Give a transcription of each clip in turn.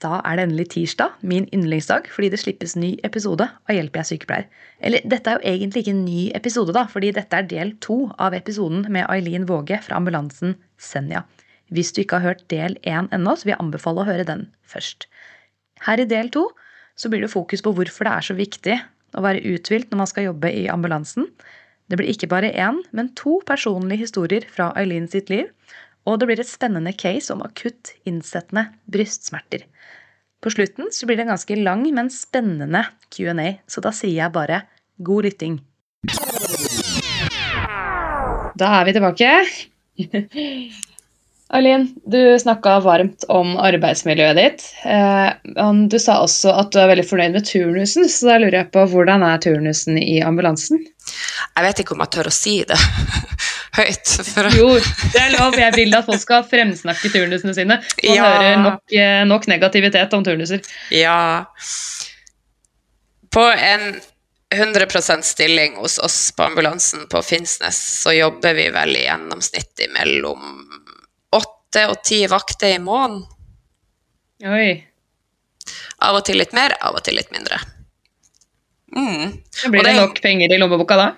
Da er det endelig tirsdag, min yndlingsdag, fordi det slippes ny episode av Hjelper jeg sykepleier. Eller dette er jo egentlig ikke en ny episode, da, fordi dette er del to av episoden med Aileen Våge fra ambulansen Senja. Hvis du ikke har hørt del én ennå, så vil jeg anbefale å høre den først. Her i del to så blir det fokus på hvorfor det er så viktig å være uthvilt når man skal jobbe i ambulansen. Det blir ikke bare én, men to personlige historier fra Aileen sitt liv. Og det blir et spennende case om akutt innsettende brystsmerter. På slutten så blir det en ganske lang, men spennende Q&A, så da sier jeg bare god lytting. Da er vi tilbake. Eileen, du snakka varmt om arbeidsmiljøet ditt. Eh, du sa også at du er veldig fornøyd med turnusen, så da lurer jeg på hvordan er turnusen i ambulansen? Jeg vet ikke om jeg tør å si det høyt. For... Jo, det er lov. Jeg vil at folk skal fremsnakke turnusene sine. Og ja. høre nok, eh, nok, negativitet om turnuser. Ja. På en 100% stilling hos oss på ambulansen på Finnsnes, så jobber vi vel i gjennomsnitt mellom åtte og ti vakter i måneden. Oi. Av og til litt mer, av og til litt mindre. Mm. Blir det, det nok penger i lommeboka da?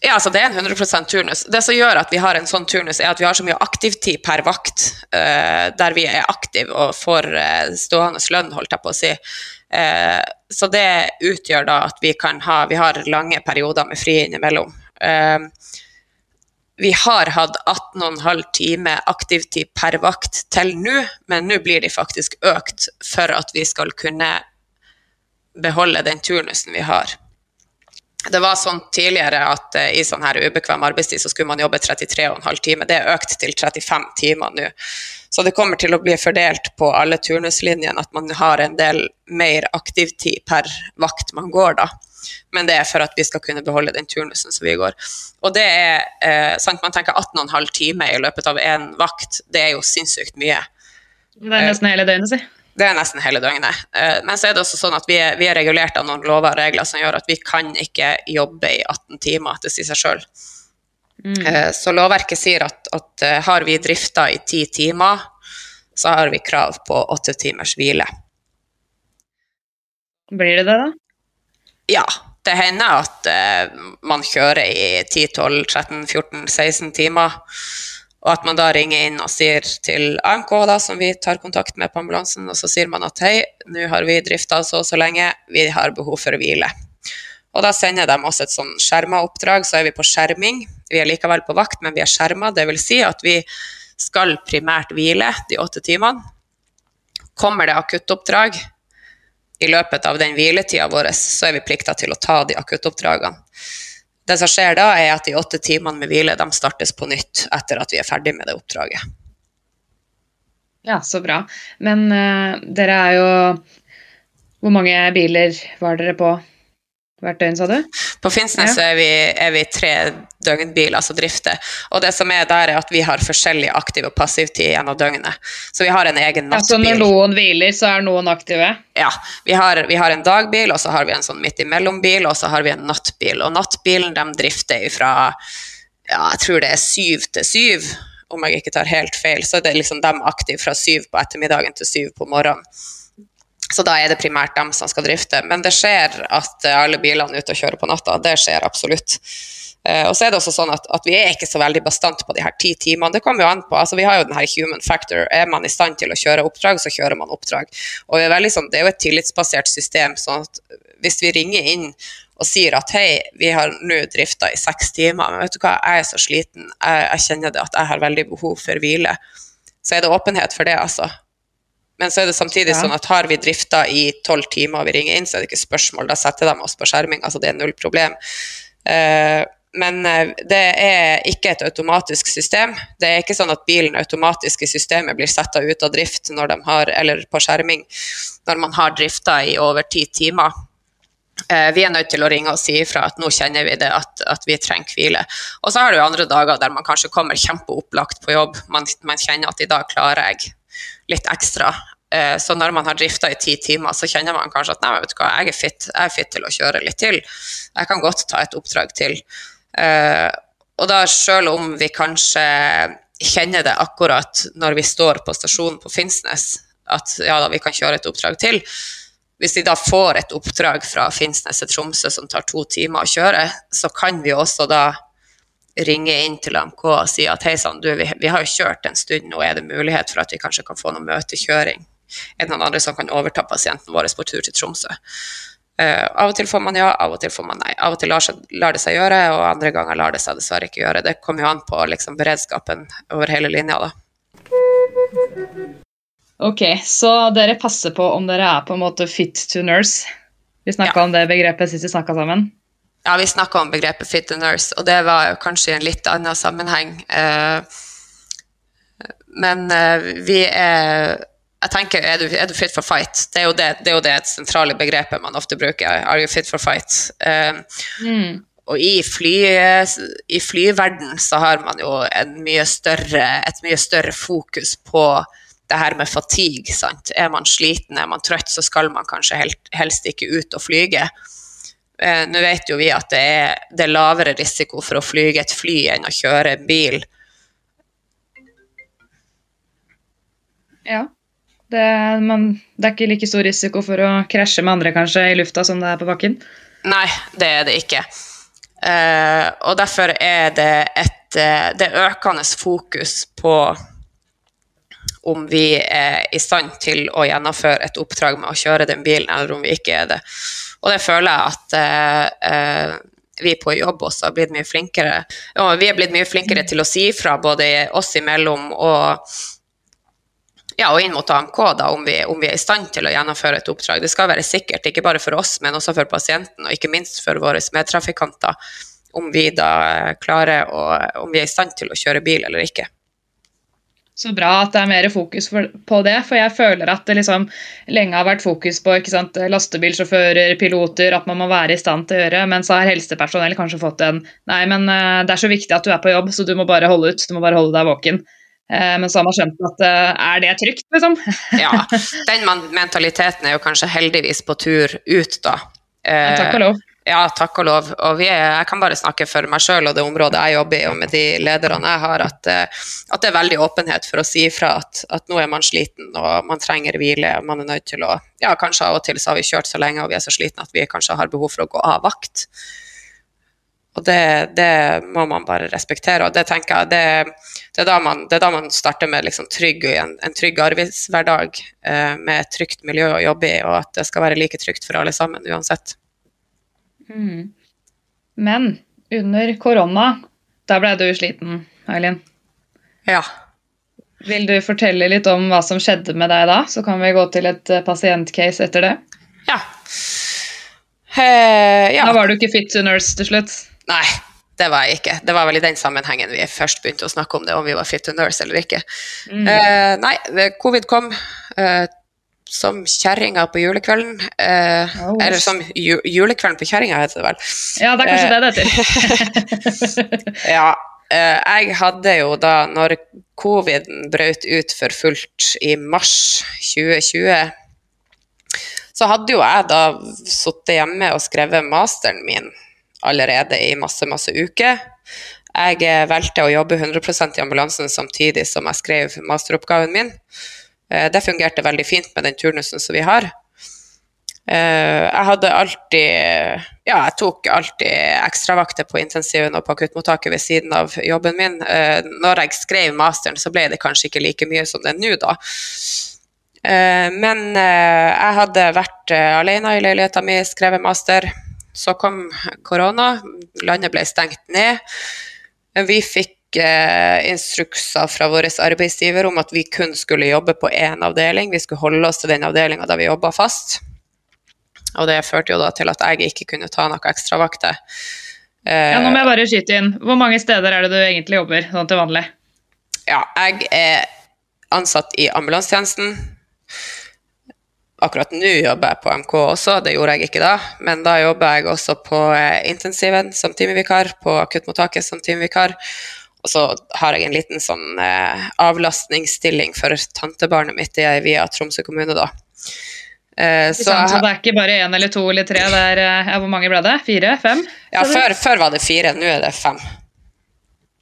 Ja, altså det er en 100% turnus. Det som gjør at vi har en sånn turnus, er at vi har så mye aktivtid per vakt, uh, der vi er aktive og får uh, stående lønn, holdt jeg på å si. Uh, så det utgjør da at vi kan ha Vi har lange perioder med fri innimellom. vi har hatt 18,5 timer aktivtid per vakt til nå, men nå blir de faktisk økt for at vi skal kunne beholde den turnusen vi har. Det var sånn tidligere at uh, i sånn her ubekvem arbeidstid så skulle man jobbe 33,5 timer. Det er økt til 35 timer nå. Så det kommer til å bli fordelt på alle turnuslinjene at man har en del mer aktivtid per vakt man går, da. Men det er for at vi skal kunne beholde den turnusen som vi går. Og det er eh, sant, Man tenker 18,5 timer i løpet av én vakt, det er jo sinnssykt mye. Det er nesten hele døgnet, si. Det er nesten hele døgnet. Eh, men så er det også sånn at vi er, vi er regulert av noen lover og regler som gjør at vi kan ikke jobbe i 18 timer, det sier seg sjøl. Mm. Eh, så lovverket sier at, at eh, har vi drifta i ti timer, så har vi krav på åtte timers hvile. Blir det det, da? Ja. Det hender at man kjører i 10-12-13-14-16 timer. Og at man da ringer inn og sier til AMK, da, som vi tar kontakt med på ambulansen, og så sier man at hei, nå har vi drifta så og så lenge, vi har behov for å hvile. Og da sender de oss et sånn skjerma oppdrag, så er vi på skjerming. Vi er likevel på vakt, men vi er skjerma. Dvs. Si at vi skal primært hvile de åtte timene. Kommer det akuttoppdrag i løpet av den hviletida vår, så er vi plikta til å ta de akuttoppdragene. Det som skjer da, er at de åtte timene med hvile de startes på nytt etter at vi er ferdig med det oppdraget. Ja, så bra. Men uh, dere er jo Hvor mange biler var dere på hvert døgn, sa du? På Finnsnes ja. er, vi, er vi tre døgnbiler som drifter. Og det som er der, er at vi har forskjellig aktiv og passiv tid gjennom døgnet. Så vi har en egen nattbil. Altså når noen hviler, så er noen aktive? Ja. Vi har, vi har en dagbil, og så har vi en sånn midt imellom-bil, og så har vi en nattbil. Og nattbilen de drifter fra ja, jeg tror det er syv til syv, om jeg ikke tar helt feil. Så det er liksom dem aktive fra syv på ettermiddagen til syv på morgenen. Så da er det primært dem som skal drifte. Men det skjer at alle bilene er ute og kjører på natta. Det skjer absolutt. Uh, og så er det også sånn at, at, vi er ikke så veldig bastant på de her ti timene. Det kommer jo an på. altså Vi har jo den her human factor. Er man i stand til å kjøre oppdrag, så kjører man oppdrag. Og er, sånn, det er jo et tillitsbasert system. sånn at hvis vi ringer inn og sier at hei, vi har nå drifta i seks timer, men vet du hva, jeg er så sliten, jeg, jeg kjenner det at jeg har veldig behov for hvile, så er det åpenhet for det, altså. Men så er det samtidig ja. sånn at har vi drifta i tolv timer og vi ringer inn, så er det ikke spørsmål. Da setter de oss på skjerming. Altså det er null problem. Uh, men uh, det er ikke et automatisk system. Det er ikke sånn at bilen automatisk i systemet blir satt ut av drift når de har, eller på skjerming når man har drifta i over ti timer. Uh, vi er nødt til å ringe og si ifra at nå kjenner vi det, at, at vi trenger hvile. Og så har du andre dager der man kanskje kommer kjempeopplagt på jobb. Man, man kjenner at i dag klarer jeg litt ekstra. Eh, så når man har drifta i ti timer, så kjenner man kanskje at nei, vet du hva, jeg er fit, jeg er fit til å kjøre litt til. Jeg kan godt ta et oppdrag til. Eh, og da selv om vi kanskje kjenner det akkurat når vi står på stasjonen på Finnsnes, at ja da, vi kan kjøre et oppdrag til. Hvis de da får et oppdrag fra Finnsnes til Tromsø som tar to timer å kjøre, så kan vi også da ringe inn til AMK og si at hei sann, vi, vi, har jo kjørt en stund, nå er det mulighet for at vi kanskje kan få noe møtekjøring. En eller andre som kan overta pasienten vår på tur til Tromsø. Uh, av og til får man ja, av og til får man nei. Av og til lar, seg, lar, det seg gjøre, og andre ganger lar det seg dessverre ikke gjøre. Det kommer jo an på liksom, beredskapen over hele linja, da. Ok, så dere passer på om dere er på en måte fit to nurse. Vi snakka ja. om det begrepet sist vi snakka sammen. Ja, vi snakka om begrepet fit to nurse, og det var kanskje i en litt annen sammenheng. Uh, men uh, vi er jeg tenker, er du, er du, fit for fight? Det er, jo det, det er jo det sentrale begrepet man ofte bruker. Are you fit for fight? Um, mm. Og i, fly, i flyverden så har man jo mye større, et mye større fokus på det her med fatigue. Sant? Er man sliten, er man trøtt, så skal man kanskje helst ikke ut og flyge. Eh, Nå vet jo vi at det er, det er, lavere risiko for å flyge et fly enn å kjøre en bil. Ja. Det, man, det er ikke like stor risiko for å krasje med andre kanskje i lufta som det er på bakken? Nei, det er det ikke. Uh, og derfor er det et uh, det økende fokus på om vi er i stand til å gjennomføre et oppdrag med å kjøre den bilen, eller om vi ikke er det. Og det føler jeg at uh, vi på jobb også har blitt mye flinkere. Og vi er blitt mye flinkere til å si fra, både oss imellom og, ja, og inn mot AMK, da, om vi, om vi, er i stand til å gjennomføre et oppdrag. Det skal være sikkert, ikke bare for oss, men også for pasienten, og ikke minst for våre medtrafikanter, om vi da klarer å, om vi er i stand til å kjøre bil eller ikke så bra at det er mer fokus på det. For jeg føler at det liksom lenge har vært fokus på sant, lastebilsjåfører, piloter, at man må være i stand til å gjøre. Men så har helsepersonell kanskje fått en Nei, men uh, det er så viktig at du er på jobb, så du må bare holde ut. Du må bare holde deg våken. Uh, men så har man skjønt at uh, er det trygt, liksom? ja. Den mentaliteten er jo kanskje heldigvis på tur ut, da. takk og lov. Ja, takk og lov. Og er, jeg kan bare snakke for meg sjøl og det området jeg jobber i, og med de lederne jeg har, at, eh, at det er veldig åpenhet for å si ifra at, at, nå er man sliten og man trenger hvile. og Man er nødt til å Ja, kanskje av og til så har vi kjørt så lenge og vi er så slitne at vi kanskje har behov for å gå av vakt. Og det, det må man bare respektere. Og det tenker jeg, det, det, er, da man, det er da man starter med liksom trygg, en, en, trygg arbeidshverdag eh, med et trygt miljø å jobbe i, og at det skal være like trygt for alle sammen uansett. Mm. Men under korona, da ble du sliten, Eileen. Ja. Vil du fortelle litt om hva som skjedde med deg da? Så kan vi gå til et eh, pasientcase etter det. Ja. Uh, ja. Da var du ikke fit to nurse til slutt? Nei, det var jeg ikke. Det var vel i den sammenhengen vi først begynte å snakke om det, om vi var fit to nurse eller ikke. Mm. Uh, nei, covid kom. Uh, som kjerringa på julekvelden. Eh, oh. Eller som ju julekvelden på kjerringa, heter det vel. Ja, det er kanskje eh, det det heter. ja. Eh, jeg hadde jo da, når coviden brøt ut for fullt i mars 2020, så hadde jo jeg da sittet hjemme og skrevet masteren min allerede i masse, masse uker. Jeg eh, valgte å jobbe 100 i ambulansen samtidig som jeg skrev masteroppgaven min. Eh, det fungerte veldig fint med den turnusen som vi har. Eh, jeg hadde alltid Ja, jeg tok alltid ekstravakter på intensiven og på akuttmottaket ved siden av jobben min. Når jeg skrev masteren, så ble det kanskje ikke like mye som det er nå, da. Men jeg hadde vært alene i leiligheta mi, skrevet master. Så kom korona, landet ble stengt ned. Vi fikk eh, instrukser fra vår arbeidsgiver om at vi kun skulle jobbe på én avdeling. Vi skulle holde oss til den avdelinga der vi jobba fast. Og det førte jo da til at jeg ikke kunne ta noe ekstravakter. Eh, ja, nå må jeg bare skyte inn. Hvor mange steder er det du egentlig jobber sånn til vanlig? Ja, jeg er ansatt i ambulansetjenesten. Akkurat nå jobber jeg på MK også, det gjorde jeg ikke da. Men da jobber jeg også på eh, intensiven som timevikar, på akuttmottaket som timevikar. Og så har jeg en liten sånn eh, avlastningsstilling for tantebarnet mitt via Tromsø kommune, da. Eh, så, så, det er ikke bare én eller to eller tre, det er, eh, hvor mange ble det? Fire? Fem? Ja, før, før, var det fire, nå er det fem.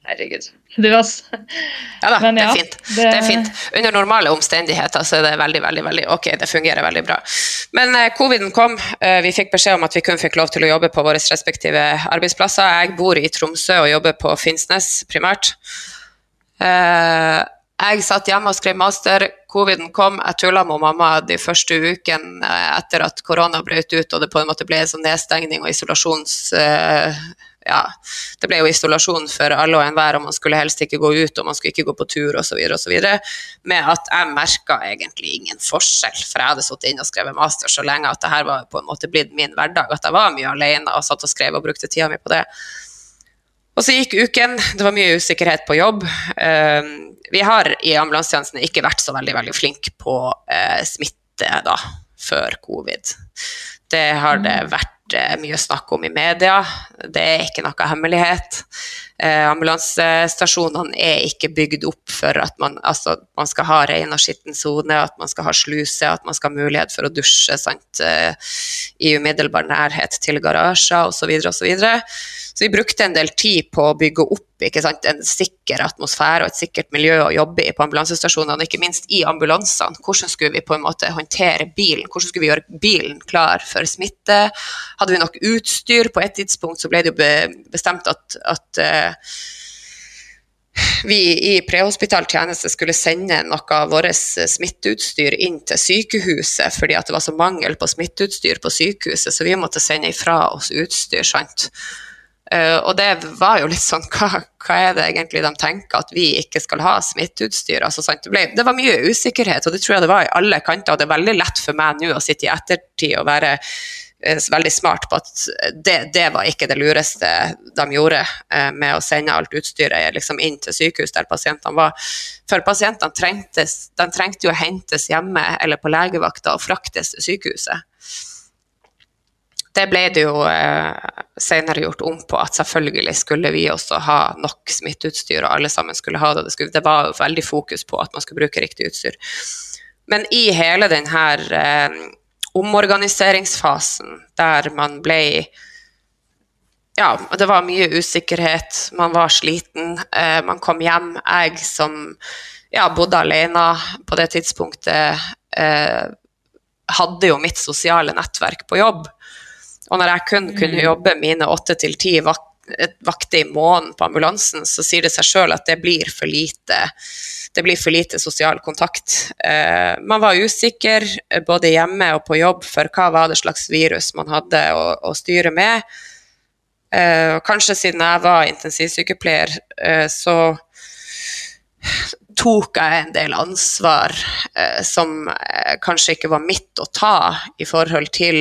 Herregud. Du. Ja da, Men, ja, det, er fint. Det... det... er fint. Under normale omstendigheter så er det veldig, veldig, veldig ok. Det fungerer veldig bra. Men eh, coviden kom. Eh, vi fikk beskjed om at vi kun fikk lov til å jobbe på våre respektive arbeidsplasser. Jeg bor i Tromsø og jobber på Finnsnes primært. Eh, jeg satt hjemme og skrev master. Coviden kom. Jeg tulla med mamma de første ukene eh, etter at korona brøt ut og det på en måte ble en sånn nedstengning og isolasjons... Ja, det ble jo isolasjon for alle og enhver, og man skulle helst ikke gå ut, og man skulle ikke gå på tur osv. osv. Med at jeg merka egentlig ingen forskjell, for jeg hadde sittet inne og skrevet master så lenge at det her var på en måte blitt min hverdag, at jeg var mye alene og satt og skrev og brukte tida mi på det. Og så gikk uken, det var mye usikkerhet på jobb. Ehm, vi har i ambulansetjenesten ikke vært så veldig, veldig flinke på eh, smitte da, før covid. Det har det mm. Vært Eh, mye snakk om i media. Det er ikke noe hemmelighet. Eh, ambulansestasjonene er ikke bygd opp for at man, altså, man skal ha ren og skitten sone, at man skal ha sluse, at man skal ha mulighet for å dusje sant, eh, i umiddelbar nærhet til garasjer osv. osv. Så vi brukte en del tid på å bygge opp sant, en sikker atmosfære og et sikkert miljø å jobbe i på ambulansestasjonene, ikke minst i ambulansene. Hvordan skulle vi på en måte håndtere bilen? Hvordan skulle vi gjøre bilen klar for smitte? Hadde vi nok utstyr? På et tidspunkt så ble det jo bestemt at, at uh, vi i prehospital tjeneste skulle sende noe av vårt smitteutstyr inn til sykehuset fordi det var så mangel på smitteutstyr på sykehuset, så vi måtte sende ifra oss utstyr. sant? Uh, og det var jo litt sånn hva, hva, er det egentlig de tenker at vi ikke skal ha smitteutstyr? Altså, det, ble, det, var mye usikkerhet, og det tror jeg det var i alle kanter. Og det er veldig lett for meg nå å sitte i ettertid og være uh, veldig smart på at det, det, var ikke det lureste de gjorde uh, med å sende alt utstyret liksom, inn til sykehus der pasientene var. For pasientene trengtes, de trengte jo å hentes hjemme eller på legevakta og fraktes til sykehuset. Det ble det jo eh, senere gjort om på at selvfølgelig skulle vi også ha nok smitteutstyr, og alle sammen skulle ha det. Det, skulle, det var veldig fokus på at man skulle bruke riktig utstyr. Men i hele denne eh, omorganiseringsfasen der man ble ja, det var mye usikkerhet, man var sliten. Eh, man kom hjem. Jeg som ja, bodde alene på det tidspunktet, eh, hadde jo mitt sosiale nettverk på jobb. Og når jeg kun kunne mm. jobbe mine åtte til ti vakter i måneden på ambulansen, så sier det seg sjøl at det blir for lite det blir for lite sosial kontakt. Eh, man var usikker eh, både hjemme og på jobb for hva var det slags virus man hadde å, å styre med. Eh, kanskje siden jeg var intensivsykepleier, så tok jeg en del ansvar som kanskje ikke var mitt å ta i forhold til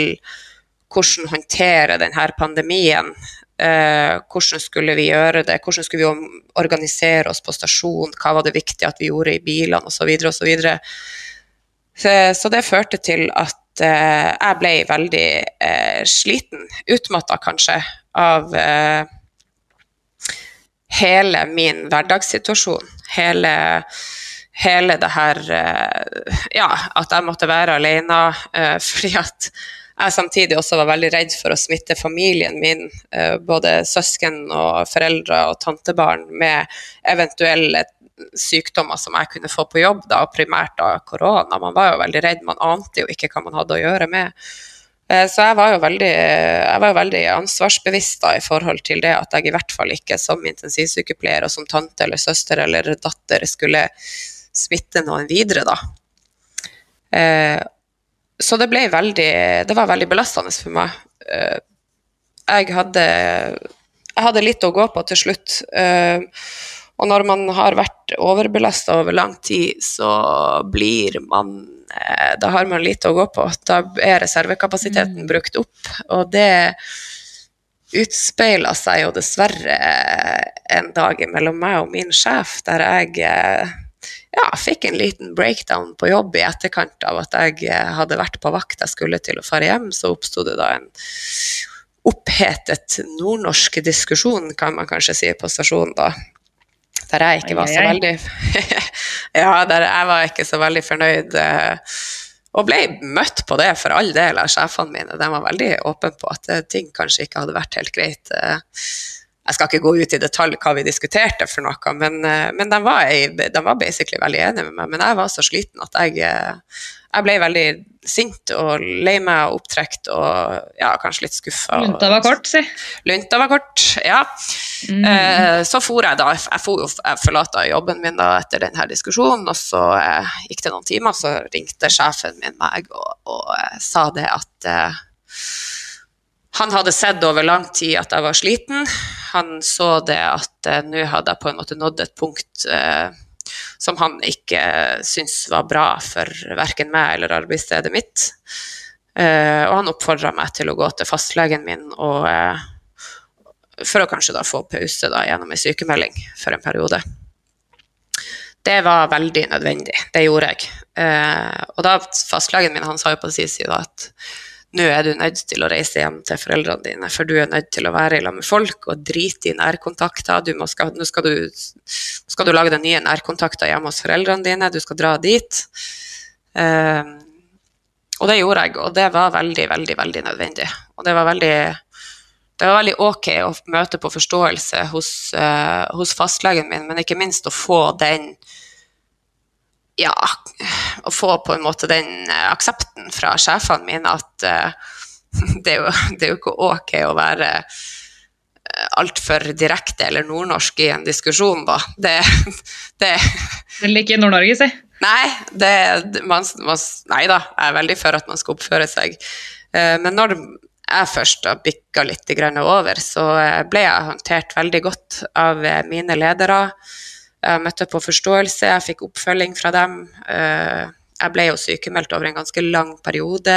hvordan håndtere denne pandemien. Eh, hvordan skulle vi gjøre det, hvordan skulle vi organisere oss på stasjon, hva var det viktig at vi gjorde i bilene osv. osv. Så, så, det førte til at eh, jeg ble veldig eh, sliten, utmatta kanskje, av eh, hele min hverdagssituasjon. Hele, hele det her eh, Ja, at jeg måtte være alene eh, fordi at jeg samtidig også var veldig redd for å smitte familien min, eh, både søsken og foreldre og tantebarn, med eventuelle sykdommer som jeg kunne få på jobb, da, primært av korona. Man var jo veldig redd, man ante jo ikke hva man hadde å gjøre med. Eh, så jeg var jo veldig, var jo veldig ansvarsbevisst da, i forhold til det at jeg i hvert fall ikke som intensivsykepleier og som tante eller søster eller datter skulle smitte noen videre, da. Så det ble veldig Det var veldig belastende for meg. Eh, jeg hadde, jeg hadde litt å gå på til slutt. Eh, og når man har vært overbelasta over lang tid, så blir man eh, Da har man lite å gå på. Da er reservekapasiteten mm. brukt opp, og det utspeila seg jo dessverre en dag mellom meg og min sjef, der jeg ja, fikk en liten breakdown på jobb i etterkant av at jeg eh, hadde vært på vakt jeg skulle til å fare hjem. Så oppsto det da en opphetet nordnorsk diskusjon, kan man kanskje si, på stasjonen da. Der jeg ikke var så veldig Ja, der jeg var ikke så veldig fornøyd. Eh, og ble møtt på det for all del av sjefene mine. De var veldig åpne på at ting kanskje ikke hadde vært helt greit. Jeg skal ikke gå ut i detalj hva vi diskuterte for noe, men, eh, men de, var, de, var, basically veldig enige med meg. Men jeg var så sliten at jeg, eh, jeg ble veldig sint og lei meg og opptrekt og ja, kanskje litt skuffa. Lunta var kort, si. Lunta var kort, ja. Mm. Eh, så for jeg da, jeg, for, jeg forlata jobben min da etter denne diskusjonen, og så eh, gikk det noen timer, så ringte sjefen min meg og, og eh, sa det at eh, han hadde sett over lang tid at jeg var sliten. Han så det at eh, nå hadde jeg på en måte nådd et punkt eh, som han ikke syntes var bra for verken meg eller arbeidsstedet mitt. Eh, og han oppfordra meg til å gå til fastlegen min og, for å kanskje da få pause da, gjennom en sykemelding for en periode. Det var veldig nødvendig. Det gjorde jeg. og da fastlegen min han sa jo på sin side at nå er du nødt til å reise hjem til foreldrene dine, for du er nødt til å være sammen med folk og drite i nærkontakter. Må skal, nå skal du, skal du lage deg nye nærkontakter hjemme hos foreldrene dine, du skal dra dit. Um, og det gjorde jeg, og det var veldig, veldig, veldig nødvendig. Og det var veldig, det var veldig ok å møte på forståelse hos, uh, hos fastlegen min, men ikke minst å få den ja, å få på en måte den uh, aksepten fra sjefene mine at uh, det, er jo, det, er jo, ikke ok å være uh, altfor direkte eller nordnorsk i en diskusjon, da. Det, det Eller ikke Nord-Norge, si. Nei, det, man, man, nei da, jeg er veldig for at man skal oppføre seg. Uh, men når jeg først har bikka litt over, så ble jeg håndtert veldig godt av mine ledere. Jeg møtte på forståelse, jeg fikk oppfølging fra dem. Eh, jeg ble jo sykemeldt over en ganske lang periode.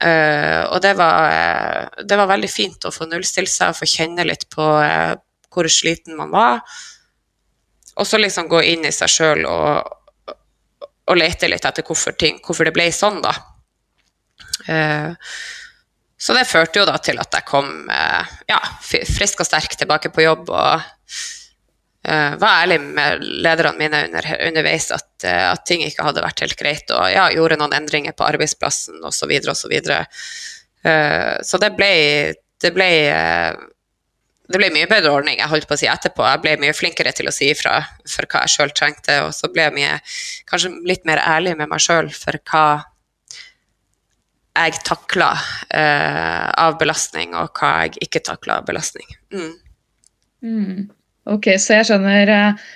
Eh, og det var, det var veldig fint å få nullstille seg og få kjenne litt på eh, hvor sliten man var. Og så liksom gå inn i seg sjøl og, og, lete litt etter hvorfor, ting, hvorfor det ble sånn, da. Så det førte jo da til at jeg kom ja, frisk og sterk tilbake på jobb og var ærlig med lederne mine under, underveis at, uh, at, ting ikke hadde vært helt greit, og ja, gjorde noen endringer på arbeidsplassen osv. Så, videre, og så, videre. uh, så det ble, det ble det ble mye bedre ordning jeg holdt på å si etterpå. Jeg ble mye flinkere til å si ifra for hva jeg sjøl trengte, og så ble jeg mye, kanskje litt mer ærlig med meg sjøl for hva jeg takla uh, av belastning, og hva jeg ikke takla av belastning. Mm. Mm. Ok, så jeg skjønner eh,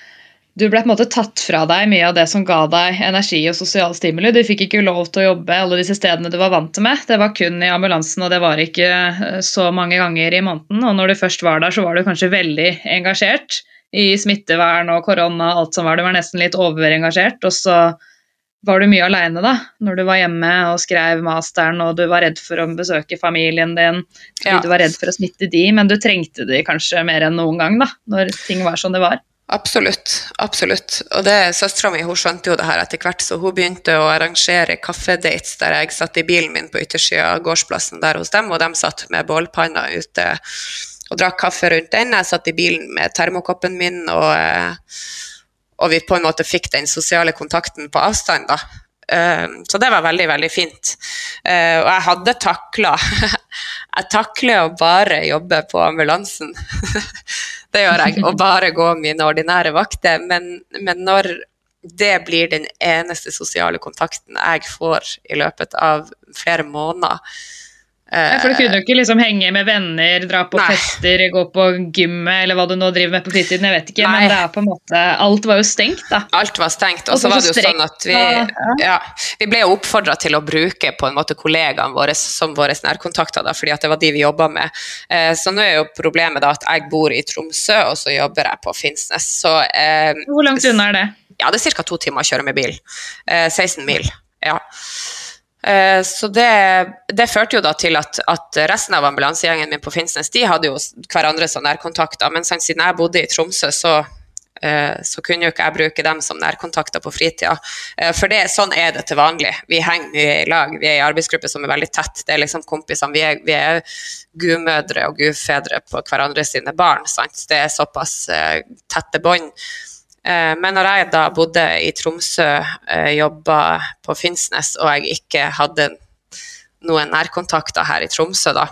Du ble på en måte tatt fra deg mye av det som ga deg energi og sosial stimuli. Du fikk ikke lov til å jobbe alle disse stedene du var vant med. Det var kun i ambulansen, og det var ikke eh, så mange ganger i måneden. Og når du først var der, så var du kanskje veldig engasjert i smittevern og korona og alt som var. Du var nesten litt overengasjert. og så var du mye aleine da, når du var hjemme og skrev masteren og du var redd for å besøke familien din fordi ja. du var redd for å smitte de, men du trengte de kanskje mer enn noen gang da, når ting var som det var? Absolutt. absolutt. Og det, Søstera mi skjønte jo det her etter hvert, så hun begynte å arrangere kaffedates der jeg satt i bilen min på yttersida av gårdsplassen der hos dem, og de satt med bålpanna ute og drakk kaffe rundt den. Jeg satt i bilen med termokoppen min og eh, og vi på en måte fikk den sosiale kontakten på avstand, da. Uh, så det var veldig, veldig fint. Uh, og jeg hadde takla Jeg takler å bare jobbe på ambulansen. det gjør jeg. Og bare gå mine ordinære vakter. Men, men når det blir den eneste sosiale kontakten jeg får i løpet av flere måneder, ja, for du kunne jo ikke liksom henge med venner, dra på Nei. fester, gå på gymmet eller hva du nå driver med på fritiden. jeg vet ikke, Nei. Men det er på en måte, alt var jo stengt, da. Alt var stengt. Og så var det jo sånn at vi, ja, vi ble oppfordra til å bruke på en måte kollegaene våre som våre nærkontakter, da, fordi at det var de vi jobba med. Eh, så nå er jo problemet da at jeg bor i Tromsø, og så jobber jeg på Finnsnes. Så, eh, Hvor langt unna er det? Ja, det er ca. to timer å kjøre med bil. Eh, 16 mil. ja. Eh, så det, det, førte jo da til at, at resten av ambulansegjengen min på Finnsnes de hadde jo hverandre som nærkontakter. Men siden jeg bodde i Tromsø, så, eh, så kunne jo ikke jeg bruke dem som nærkontakter på fritida. Eh, for det, sånn er det til vanlig. Vi henger mye i lag. Vi er i arbeidsgruppe som er veldig tett. Det er liksom kompisene. Vi er, vi er gudmødre og gudfedre på hverandre sine barn. Sant? Det er såpass tette bånd. Eh, men når jeg da bodde i Tromsø, eh, jobba på Finnsnes, og jeg ikke hadde noen nærkontakter her i Tromsø, da,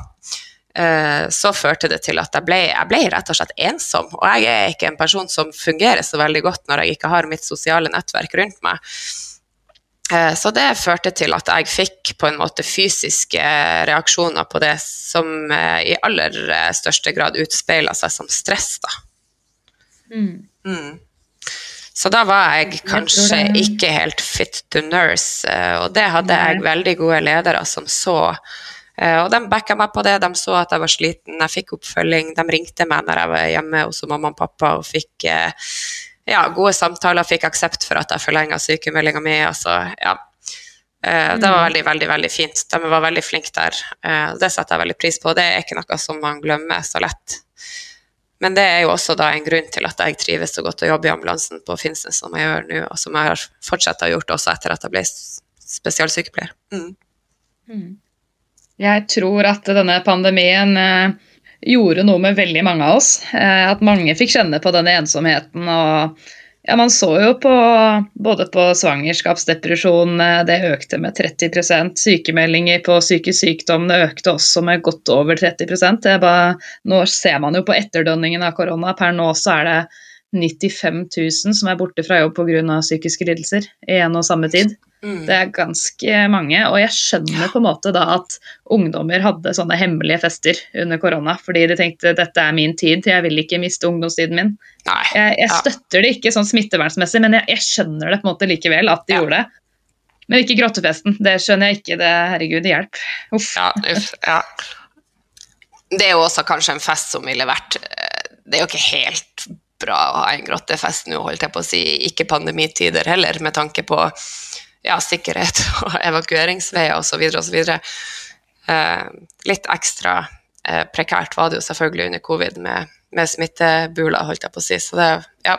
eh, så førte det til at jeg ble, jeg ble rett og slett ensom. Og jeg er ikke en person som fungerer så veldig godt når jeg ikke har mitt sosiale nettverk rundt meg. Så det førte til at jeg fikk på en måte fysiske reaksjoner på det som i aller største grad utspeila seg som stress, da. Mm. Mm. Så da var jeg kanskje ikke helt fit to nurse, eh, og det hadde jeg veldig gode ledere som så. Eh, Og de backa meg på det, de så at jeg var sliten, jeg fikk oppfølging. De ringte meg når jeg var hjemme hos mamma og pappa og fikk eh, ja, gode samtaler, fikk aksept for at jeg forlenga sykemeldinga mi. Altså, ja. Det var Mm. veldig, veldig veldig fint. De var veldig flinke der. Det setter jeg veldig pris på. Det er ikke noe som man glemmer så lett. Men det er jo også da en grunn til at jeg trives så godt å jobbe i ambulansen på Finnsnes som jeg gjør nå, og som jeg har fortsatt å gjort også etter at jeg ble spesialsykepleier. Mm. Mm. Jeg tror at denne pandemien eh, gjorde noe med veldig mange av oss. Eh, at mange fikk kjenne på denne ensomheten. og ja, Man så jo på både på svangerskapsdepresjon, eh, det økte med 30% Sykemeldinger på psykisk sykdom økte også med godt over 30 det bare, Nå ser man jo på etterdønningen av korona. Per nå så er det 95 000 som er borte fra jobb pga. psykiske lidelser i en og samme tid. Mm. Det er ganske mange, og jeg skjønner på en måte da at ungdommer hadde sånne hemmelige fester under korona, fordi de tenkte dette er min tid, jeg vil ikke miste ungdomstiden min. Nei. Jeg, jeg Ja. støtter det ikke sånn smittevernsmessig, men jeg, jeg skjønner det på en måte likevel at de Ja. gjorde det. Men ikke grottefesten, det skjønner jeg ikke. Det, herregud, hjelp. Uff. Ja, uff, ja. Det er jo også kanskje en fest som ville vært eh, Det er jo ikke helt bra å ha en grottefest nå, holdt jeg på å si, ikke pandemitider heller, med tanke på ja, sikkerhet og evakueringsveier osv. osv. Eh, litt ekstra eh, prekært var det jo selvfølgelig under covid med, med smittebuler, holdt jeg på å si. Så det, ja.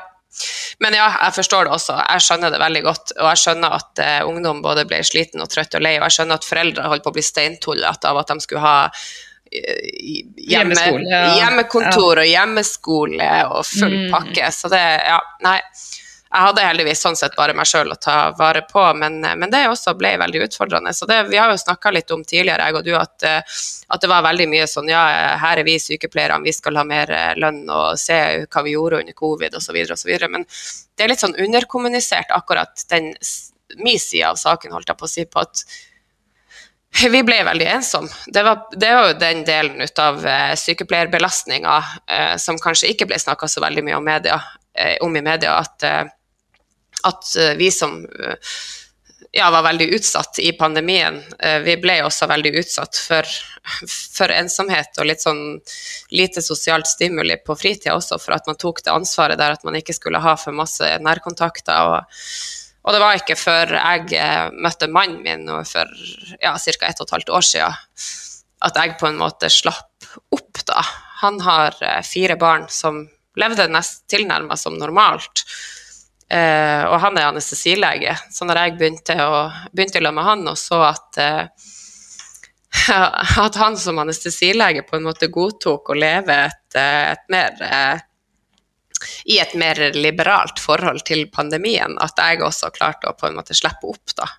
Men ja, jeg forstår det også. Jeg skjønner det veldig godt. Og jeg skjønner at eh, ungdom både ble sliten og trøtt og lei, og jeg skjønner at foreldre holdt på å bli steintullete av at de skulle ha eh, hjemme, hjemmekontor og hjemmeskole og full Mm. pakke. Så det, ja, nei. Jeg hadde heldigvis sånn sett bare meg sjøl å ta vare på, men, men det også ble veldig utfordrende. Så det, vi har jo snakka litt om tidligere, jeg og du, at, eh, at det var veldig mye sånn ja, her er vi sykepleierne, vi skal ha mer eh, lønn og se hva vi gjorde under covid osv. osv. Men det er litt sånn underkommunisert akkurat den min side av saken, holdt jeg på å si, på at vi ble veldig ensomme. Det var, det var jo den delen ut av eh, sykepleierbelastninga eh, som kanskje ikke ble snakka så veldig mye om, media, eh, om i media, at, at eh, vi som eh, ja, var veldig utsatt i pandemien, eh, vi ble også veldig utsatt for, for ensomhet og litt sånn lite sosialt stimuli på fritida også, for at man tok det ansvaret der at man ikke skulle ha for masse nærkontakter. og og det var ikke før jeg møtte mannen min for ja, ca. ett og et halvt år siden, at jeg på en måte slapp opp, da. Han har fire barn som levde nest tilnærma som normalt. Eh, og han er anestesilege, så når jeg begynte, å, begynte med han og så at eh, at han som anestesilege på en måte godtok å leve et, eh, et mer eh, i et mer liberalt forhold til pandemien, at jeg også klarte å på en måte slippe opp, da.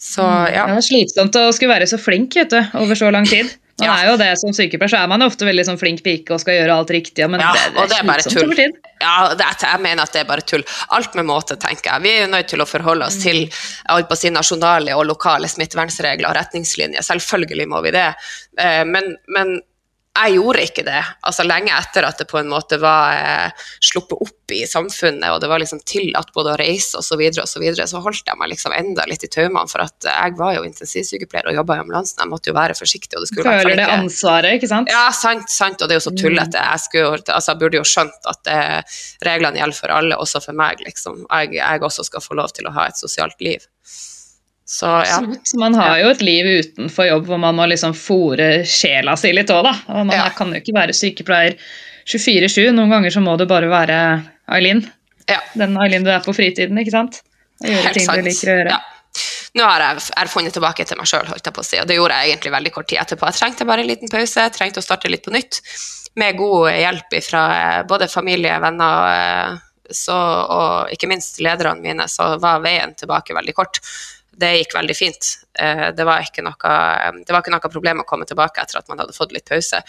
Så ja. Det er slitsomt å skulle være så flink vet du, over så lang tid. Man Ja. er jo det Som sykepleier så er man jo ofte veldig sånn flink pike og skal gjøre alt riktig, men Ja, det, det og det er er bare tull. over tid. Ja, det, jeg mener at det er bare tull. Alt med måte, tenker jeg. Vi er jo nødt til å forholde oss til jeg holdt på å si, nasjonale og lokale smittevernregler og retningslinjer. Selvfølgelig må vi det. Eh, Men, men jeg gjorde ikke det. Altså Lenge etter at det på en måte var eh, sluppet opp i samfunnet, og det var liksom tillatt både å reise osv., så, videre, og så, videre, så holdt jeg meg liksom enda litt i taumene. For at jeg var jo intensivsykepleier og jobba i ambulansen. Jeg måtte jo være forsiktig. og det skulle Føler det ansvaret, ikke sant? Ja, sant, sant, og det er jo så tullete. Jeg, skulle, altså, jeg burde jo skjønt at det, reglene gjelder for alle, også for meg, liksom. Jeg, jeg også skal få lov til å ha et sosialt liv. Så ja. Absolutt. Man har jo et liv utenfor jobb hvor man må liksom fòre sjela si litt òg, da. Og man Ja. kan jo ikke være sykepleier 24-7. Noen ganger så må du bare være Eileen. Ja. Den Eileen du er på fritiden, ikke sant? Og gjøre Helt ting sant. du liker å gjøre. Ja. Nå har jeg funnet tilbake til meg sjøl, holdt jeg på å si, og det gjorde jeg egentlig veldig kort tid etterpå. Jeg trengte bare en liten pause, jeg trengte å starte litt på nytt, med god hjelp fra både familie, venner eh, så, og ikke minst lederne mine, så var veien tilbake veldig kort. Det gikk veldig fint. Eh, det var, noe, det var ikke noe problem å komme tilbake etter at man hadde fått litt pause.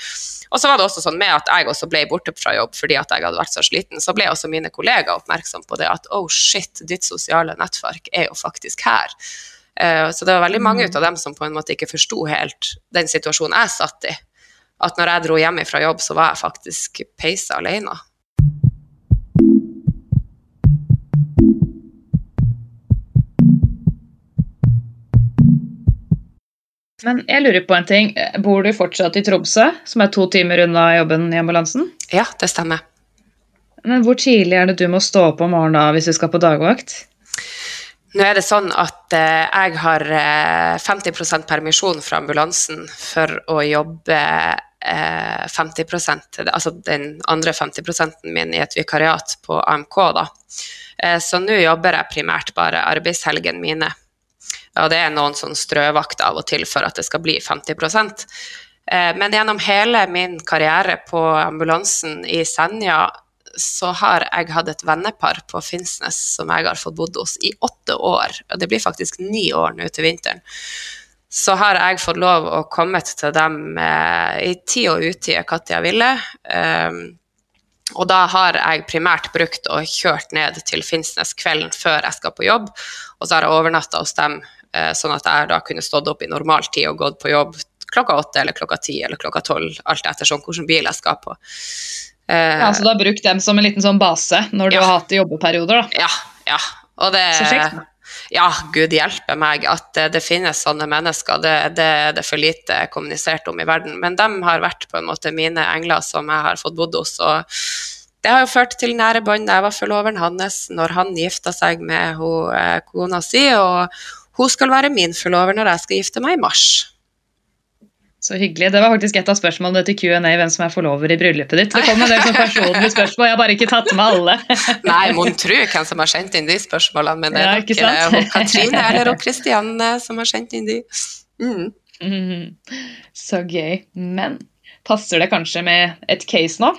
Og så var det også sånn med at jeg også ble borte fra jobb fordi at jeg hadde vært så sliten, så ble også mine kollegaer oppmerksom på det at oh shit, ditt sosiale nettverk er jo faktisk her. Eh, så det var veldig mange ut av dem som på en måte ikke forsto helt den situasjonen jeg satt i. At når jeg dro hjem fra jobb, så var jeg faktisk peisa alene. Men jeg lurer på en ting. Bor du fortsatt i Tromsø, som er to timer unna jobben i ambulansen? Ja, det stemmer. Men hvor tidlig er det du må stå opp om morgenen hvis du skal på dagvakt? Nå er det sånn at eh, jeg har eh, 50% permisjon fra ambulansen for å jobbe eh, 50% altså den andre 50% min i et vikariat på AMK, da. Eh, så nå jobber jeg primært bare arbeidshelgene mine. Og det er noen sånn strøvakt av og til for at det skal bli 50 eh, Men gjennom hele min karriere på ambulansen i Senja så har jeg hatt et vennepar på Finnsnes som jeg har fått bodd hos i åtte år. Og det blir faktisk ni år nå til vinteren. Så har jeg fått lov å komme til dem eh, i tid og utide når jeg ville. Um, og da har jeg primært brukt og kjørt ned til Finnsnes kvelden før jeg skal på jobb, og så har jeg overnatta hos dem Eh, sånn at jeg da kunne stått opp i normal tid og gått på jobb klokka åtte eller klokka ti eller klokka tolv, alt etter sånn hvilken bil jeg skal på. Ja, Så du har brukt dem som en liten sånn base når du ja. har hatt jobbeperioder? da? Ja. ja. Og det, Så kjekt. Ja, gud hjelpe meg at det finnes sånne mennesker. Det, det, det er for lite kommunisert om i verden. Men de har vært på en måte mine engler som jeg har fått bodd hos. og det har jo ført til nære bånd. Jeg var forloveren hans når han gifta seg med eh, kona si. og hun skal være min forlover når jeg skal gifte meg i mars. Så hyggelig. Det var faktisk et av spørsmålene til Q&A hvem som er forlover i bryllupet ditt. Det kom en del personlige spørsmål, jeg har bare ikke tatt med alle. Nei, mon tru hvem som har sendt inn de spørsmålene, men det er ja, nok hun Katrine eller hun Kristianne som har sendt inn de. Mm. Mm, så gøy. Men passer det kanskje med et case nå?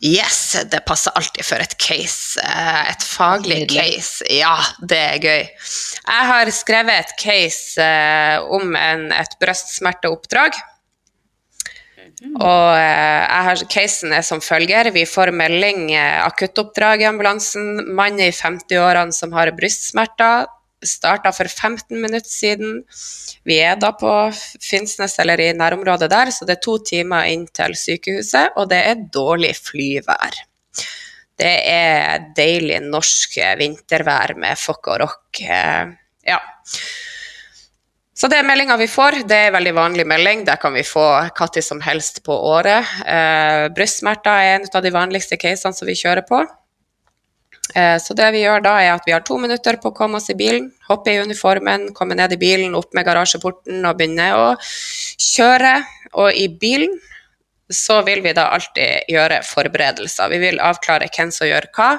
Yes, det passer alltid for et case. Eh, et faglig case. Ja, det er gøy. Jeg har skrevet et case eh, om en, et brystsmerteoppdrag. Mhm. Og eh, har, casen er som følger. Vi får melding, akuttoppdrag i ambulansen. Mann i 50-årene som har brystsmerter starta for 15 minutter siden. Vi er da på Finnsnes eller i nærområdet der, så det er to timer inn til sykehuset, og det er dårlig flyvær. Det er deilig norsk vintervær med fokk og rock. Eh, ja. Så det er meldinga vi får. Det er en veldig vanlig melding. Det kan vi få når som helst på året. Eh, brystsmerter er en av de vanligste casene som vi kjører på. Eh, så det vi gjør da, er at vi har to minutter på å komme oss i bilen, hoppe i uniformen, komme ned i bilen, opp med garasjeporten og begynne å kjøre. Og i bilen så vil vi da alltid gjøre forberedelser. Vi vil avklare hvem som gjør hva,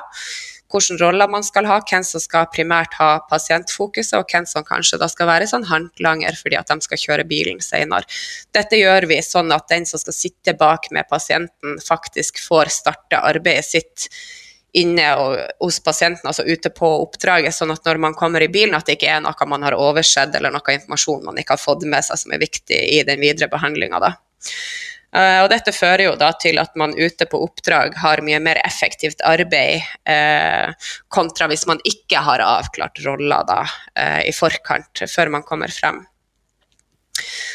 hvilke roller man skal ha, hvem som skal primært ha pasientfokuset, og hvem som kanskje da skal være sånn håndlanger fordi at de skal kjøre bilen senere. Dette gjør vi sånn at den som skal sitte bak med pasienten, faktisk får starte arbeidet sitt inne og, hos pasienten, altså ute på oppdraget, sånn at når man kommer i bilen, at det ikke er noe man har oversett eller noe informasjon man ikke har fått med seg som er viktig i den videre behandlinga. Uh, og dette fører jo da til at man ute på oppdrag har mye mer effektivt arbeid uh, kontra hvis man ikke har avklart roller da, uh, i forkant før man kommer frem.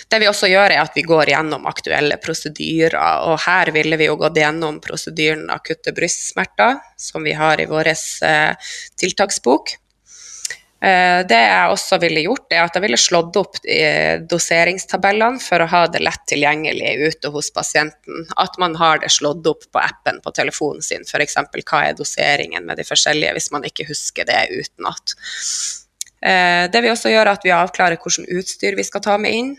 Det vi også gjør, er at vi går gjennom aktuelle prosedyrer. Og her ville vi jo gått gjennom prosedyren akutte brystsmerter, som vi har i vår eh, tiltaksbok. Eh, det jeg også ville gjort, er at jeg ville slått opp eh, doseringstabellene for å ha det lett tilgjengelig ute hos pasienten. At man har det slått opp på appen på telefonen sin, f.eks. hva er doseringen med de forskjellige, hvis man ikke husker det utenat. Det vil også gjøre at vi avklarer hvilket utstyr vi skal ta med inn.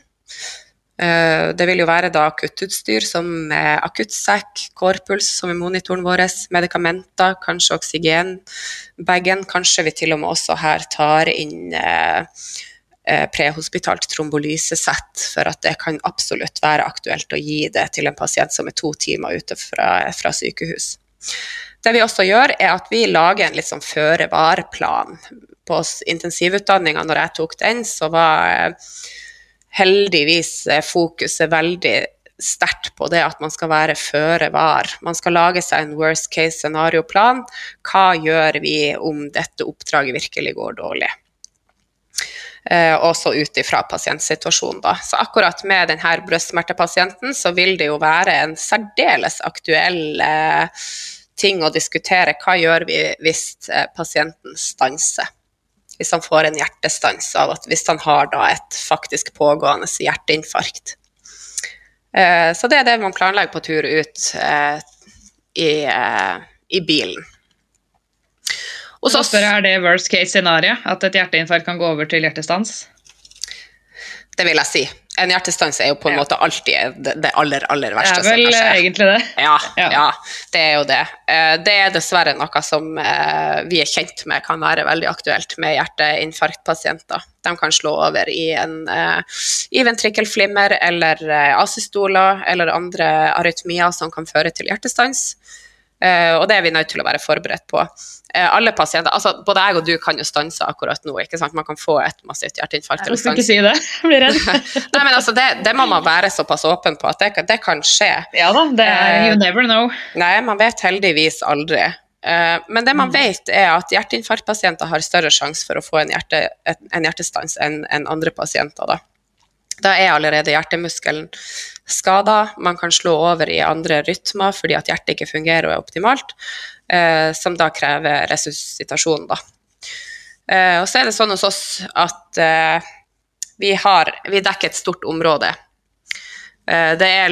Eh, det vil jo være da akuttutstyr som akuttsekk, kårpuls, som er monitoren vår, medikamenter, kanskje oksygenbagen. Kanskje vi til og med også her tar inn eh, eh, prehospitalt trombolysesett, for at det kan absolutt være aktuelt å gi det til en pasient som er to timer ute fra, fra sykehus. Det vi også gjør, er at vi lager en litt sånn føre-var-plan. På intensivutdanninga når jeg tok den, så var eh, heldigvis eh, fokuset veldig sterkt på det at man skal være føre var. Man skal lage seg en worst case scenario-plan. Hva gjør vi om dette oppdraget virkelig går dårlig? Eh, også ut ifra pasientsituasjonen. Da. Så akkurat med denne brystsmertepasienten så vil det jo være en særdeles aktuell eh, ting å diskutere. Hva gjør vi hvis eh, pasienten stanser? Hvis han får en hjertestans av at hvis han har da et faktisk pågående hjerteinfarkt. Eh, så det er det man planlegger på tur ut eh, i, i bilen. spør jeg, Er det worst case scenario? At et hjerteinfarkt kan gå over til hjertestans? Det vil jeg si en hjertestans er jo på en ja. måte alltid det, aller, aller verste som. Det er vel egentlig det. Ja, ja. ja, det er jo det. Eh, det er dessverre noe som eh, vi er kjent med kan være veldig aktuelt med hjerteinfarktpasienter. De kan slå over i en uh, i ventrikkelflimmer eller asystoler eller andre arytmier som kan føre til hjertestans. Og det er vi nødt til å være forberedt på. Uh, alle pasienter, altså Både jeg og du kan jo stanse akkurat nå. ikke sant? Man kan få et massivt hjerteinfarkt. Jeg skal ikke si det, jeg blir redd. Nei, men altså, det, det, må man være såpass åpen på at det, det kan skje. Ja da, det er uh, you never know. Nei, man vet heldigvis aldri. men det man mm. vet, er at hjerteinfarktpasienter har større sjanse for å få en, hjerte, en hjertestans enn en andre pasienter. da. Da er allerede hjertemuskelen skada. Man kan slå over i andre rytmer fordi at hjertet ikke fungerer og er optimalt, eh, som da krever resuscitasjon. Da. Eh, og så er det sånn hos oss at eh, vi, har, vi dekker et stort område. Eh, det er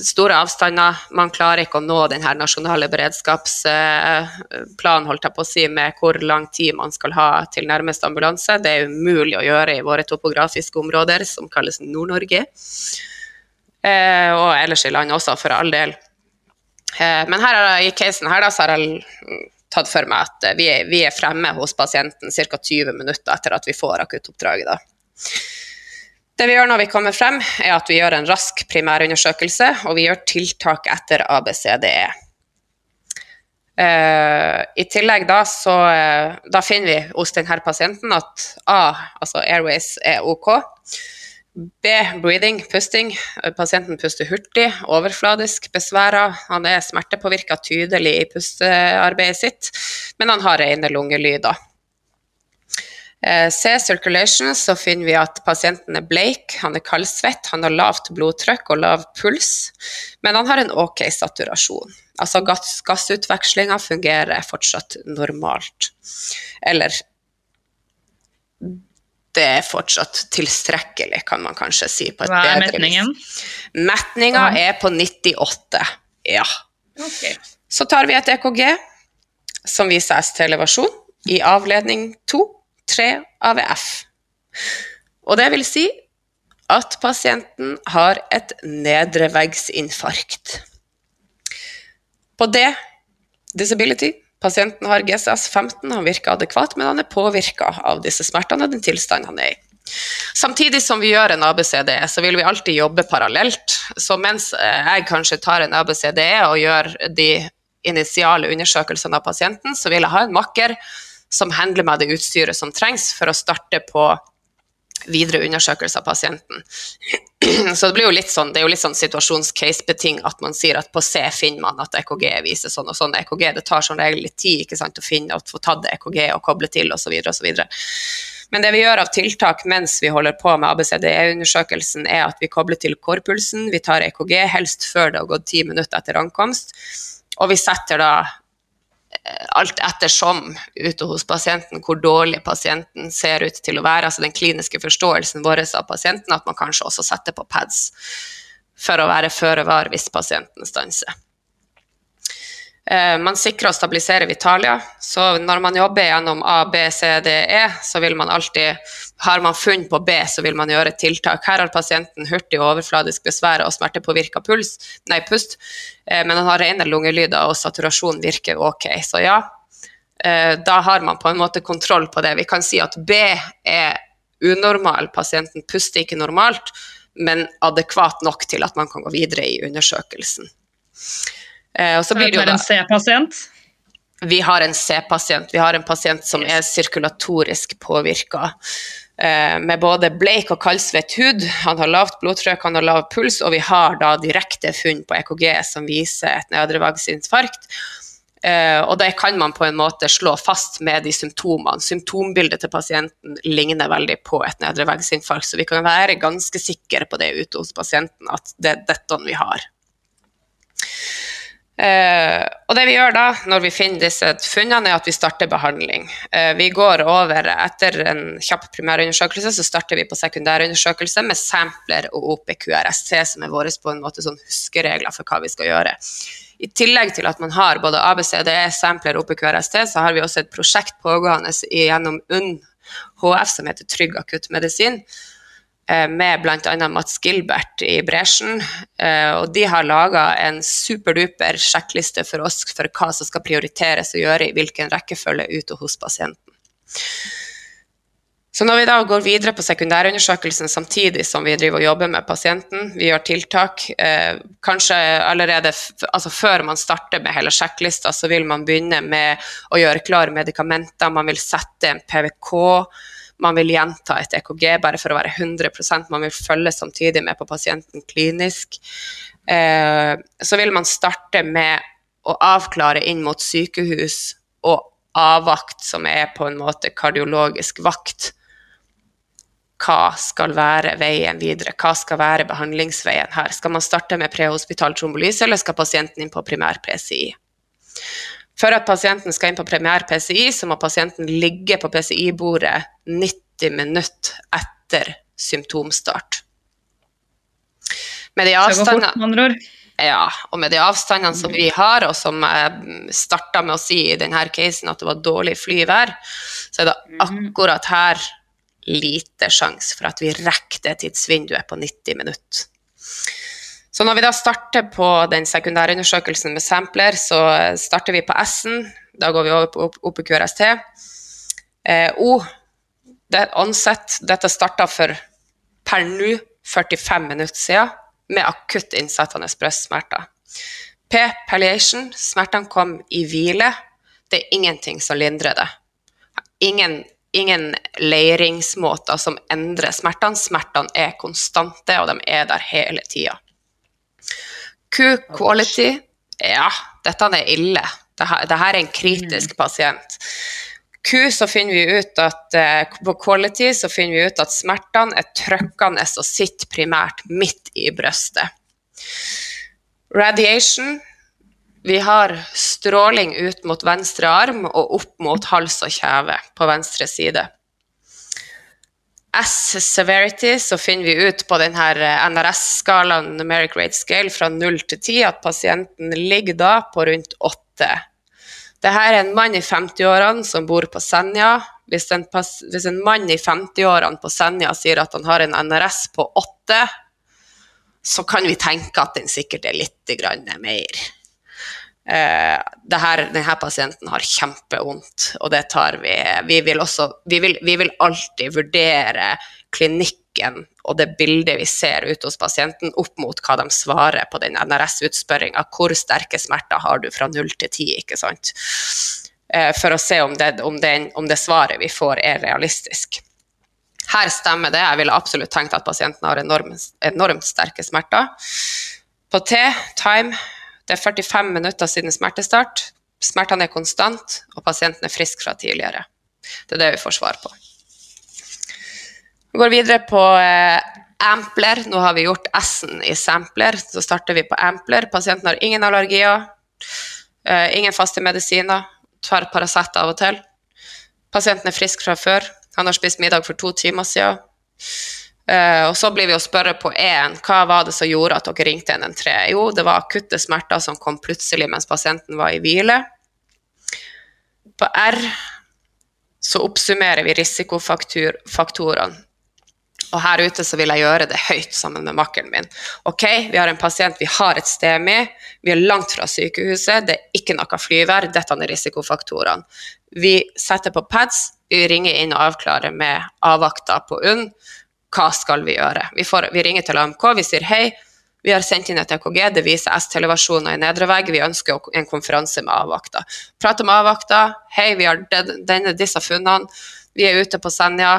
store avstander, man klarer ikke å nå den nasjonale beredskapsplanen holdt jeg på å si, med hvor lang tid man skal ha til nærmeste ambulanse. Det er umulig å gjøre i våre topografiske områder, som kalles Nord-Norge. Eh, og ellers i landet også, for all del. Eh, men her, i casen her så har jeg tatt for meg at vi vi er fremme hos pasienten ca. 20 minutter etter at vi får akuttoppdraget. da. Det vi gjør når vi kommer frem, er at vi gjør en rask primærundersøkelse, og vi gjør tiltak etter ABCDE. Uh, eh, I tillegg da, så, uh, da finner vi hos denne pasienten at A, altså airways, er OK. B, breathing, pusting. Pasienten puster hurtig, overfladisk, besværa. Han er smertepåvirka tydelig i pustearbeidet sitt, men han har rene lungelyder. Eh, C circulation så finner vi at pasienten er bleik, han er kaldsvett, han har lavt blodtrykk og lav puls, men han har en ok saturasjon. Altså gass, gassutvekslinga fungerer fortsatt normalt. Eller det er fortsatt tilstrekkelig, kan man kanskje si. på et Hva er metningen? Metninga ja. er på 98, ja. Okay. Så tar vi et EKG som viser ST-elevasjon i avledning 2 tre AVF. Og det vil si at pasienten har et nedreveggsinfarkt. På det disability Pasienten har GCS 15, han virker adekvat, men han er påvirka av disse smertene og den tilstanden han er i. Samtidig som vi gjør en ABCDE, så vil vi alltid jobbe parallelt. Så mens jeg kanskje tar en ABCDE og gjør de initiale undersøkelsene av pasienten, så vil jeg ha en makker som handler med det utstyret som trengs for å starte på videre undersøkelse av pasienten. Så det, blir jo litt sånn, det er jo litt sånn situasjons-case-beting at man sier at på C finner man at EKG viser sånn og sånn. EKG det tar som regel litt tid ikke sant, å finne og få tatt EKG og koble til osv. osv. Men det vi gjør av tiltak mens vi holder på med ABCDE-undersøkelsen, er at vi kobler til kårpulsen, vi tar EKG helst før det har gått ti minutter etter ankomst, og vi setter da alt ettersom ute hos pasienten hvor dårlig pasienten ser ut til å være, altså den kliniske forståelsen vår av pasienten, at man kanskje også setter på pads for å være føre var hvis pasienten stanser. Eh, man sikrer og stabiliserer Vitalia, så når man jobber gjennom A, B, C, D, E, så vil man alltid Har man funn på B, så vil man gjøre tiltak. Her har pasienten hurtig og overfladisk besvær og smertepåvirka puls, nei, pust, eh, men han har rene lungelyder og saturasjon virker ok. Så ja, eh, da har man på en måte kontroll på det. Vi kan si at B er unormal, pasienten puster ikke normalt, men adekvat nok til at man kan gå videre i undersøkelsen. Eh, og så blir det jo da, en C-pasient? vi har en C-pasient. Vi har en pasient som er sirkulatorisk påvirka. Eh, med både bleik og kaldsvett hud. Han har lavt blodtrykk, han har lav puls, og vi har da direkte funn på EKG som viser et nedrevagsinfarkt. Uh, og det kan man på en måte slå fast med de symptomene. Symptombildet til pasienten ligner veldig på et nedre veggsinfarkt, så vi kan være ganske sikre på det ute hos pasienten, at det er dette vi har. Uh, og det vi gjør da, når vi finner disse funnene, er at vi starter behandling. Eh, vi går over etter en kjapp primærundersøkelse, så starter vi på sekundærundersøkelse med sampler og OPQRST, som er våre på en måte sånn huskeregler for hva vi skal gjøre. I tillegg til at man har både ABCDE, sampler og OPQRST, så har vi også et prosjekt pågående gjennom UNN HF som heter Trygg akuttmedisin, eh, med bl.a. Mats Gilbert i bresjen. Eh, og de har laga en superduper sjekkliste for oss for hva som skal prioriteres å gjøre i hvilken rekkefølge ute hos pasienten. Så når vi da går videre på sekundærundersøkelsen samtidig som vi driver og jobber med pasienten, vi gjør tiltak, eh, kanskje allerede altså før man starter med hele sjekklista, så vil man begynne med å gjøre klar medikamenter, man vil sette en PVK, man vil gjenta et EKG bare for å være 100% man vil følge samtidig med på pasienten klinisk. Eh, så vil man starte med å avklare inn mot sykehus og avvakt, som er på en måte kardiologisk vakt hva skal være veien videre, hva skal være behandlingsveien her. Skal man starte med prehospital trombolyse, eller skal pasienten inn på primær PCI? For at pasienten skal inn på premier-PCI, så må pasienten ligge på PCI-bordet 90 minutter etter symptomstart. Med de avstandene ja, og med de avstandene som vi har, og som jeg starta med å si i denne casen at det var dårlig flyvær, så er det mhm. akkurat her lite sjanse for at vi rekker det tidsvinduet på 90 minutter. Så når vi da starter på den sekundærundersøkelsen med sampler, så starter vi på S-en. Da går vi over på OPQRST. Eh, O, det, ansett, dette starta for per nå 45 minutter siden med akutt innsettende brystsmerter. P, palliation, smertene kom i hvile. Det er ingenting som lindrer det. Ingen ingen leiringsmåter som endrer smertene. Smertene er konstante, og de er der hele tida. Q-quality Ja, dette er ille. Dette, er en kritisk mm. pasient. Q så finner vi ut at uh, på quality så finner vi ut at smertene er trykkende og sitter primært midt i brystet. Radiation vi har stråling ut mot venstre arm og opp mot hals og kjeve på venstre side. S-severity, så finner vi ut på denne eh, NRS-skalaen, numeric rate scale, fra 0 til 10, at pasienten ligger da på rundt 8. Dette er en mann i 50-årene som bor på Senja. Hvis en, hvis en mann i 50-årene på Senja sier at han har en NRS på 8, så kan vi tenke at den sikkert er litt mer her, denne pasienten har kjempevondt, og det tar vi Vi vil, også, vi vil, vi vil alltid vurdere klinikken og det bildet vi ser ute hos pasienten, opp mot hva de svarer på den NRS-utspørringa. Hvor sterke smerter har du fra 0 til 10, ikke sant? Uh, for å se om det, om, den, om det svaret vi får, er realistisk. Her stemmer det. Jeg ville absolutt tenkt at pasienten har enormt, enormt sterke smerter. På T, time det er 45 minutter siden smertestart. Smertene er konstant, og pasienten er frisk fra tidligere. Det er det vi får svar på. Vi går videre på eh, ampler. Nå har vi gjort S-en i sampler, så starter vi på ampler. Pasienten har ingen allergier, eh, ingen faste medisiner, tar Paracet av og til. Pasienten er frisk fra før. Han har spist middag for to timer siden. Uh, og så blir vi å spørre på én hva var det som gjorde at dere ringte 113? Jo, det var akutte smerter som kom plutselig mens pasienten var i hvile. På R så oppsummerer vi risikofaktorene. Og her ute så vil jeg gjøre det høyt sammen med makkeren min. Ok, vi har en pasient, vi har et STEMI, vi er langt fra sykehuset, det er ikke noe flyvær, dette er risikofaktorene. Vi setter på pads, vi ringer inn og avklarer med avvakta på UNN hva skal vi gjøre? Vi, får, vi ringer til AMK, vi sier hei, Vi har sendt inn et EKG, det viser S-televasjoner i nedre vegg. Vi ønsker en konferanse med avvakta. Prater med avvakta. Hei, vi har denne, disse funnene. Vi er ute på Senja.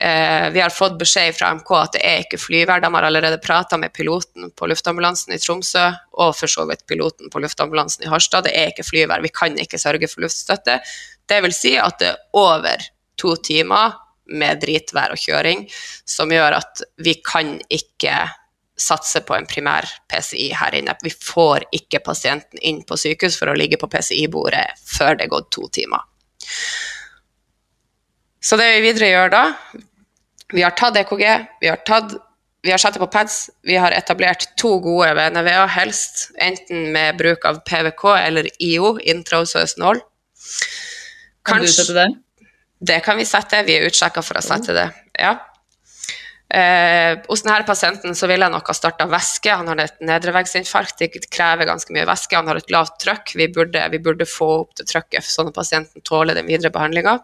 Eh, vi har fått beskjed fra MK at det er ikke flyvær. De har allerede prata med piloten på luftambulansen i Tromsø og for så vidt piloten på luftambulansen i Harstad. Det er ikke flyvær. Vi kan ikke sørge for luftstøtte. Det vil si at det er over to timer med dritvær og kjøring som gjør at vi kan ikke satse på en primær PCI her inne. Vi får ikke pasienten inn på sykehus for å ligge på PCI-bordet før det er gått to timer. Så det vi videre gjør da Vi har tatt EKG, vi har, tatt, vi har satt det på pads, vi har etablert to gode VNV-er, helst enten med bruk av PVK eller IO, intraosøs nål. Kan du sette det? Det kan vi sette. Vi er utsjekka for å sette det. Ja. Eh, hos denne pasienten så ville jeg nok ha starta væske. Han har et nedreveggsinfarkt, det krever ganske mye væske. Han har et lavt trykk. Vi burde, vi burde få opp det trykket sånn at pasienten tåler den videre behandlinga.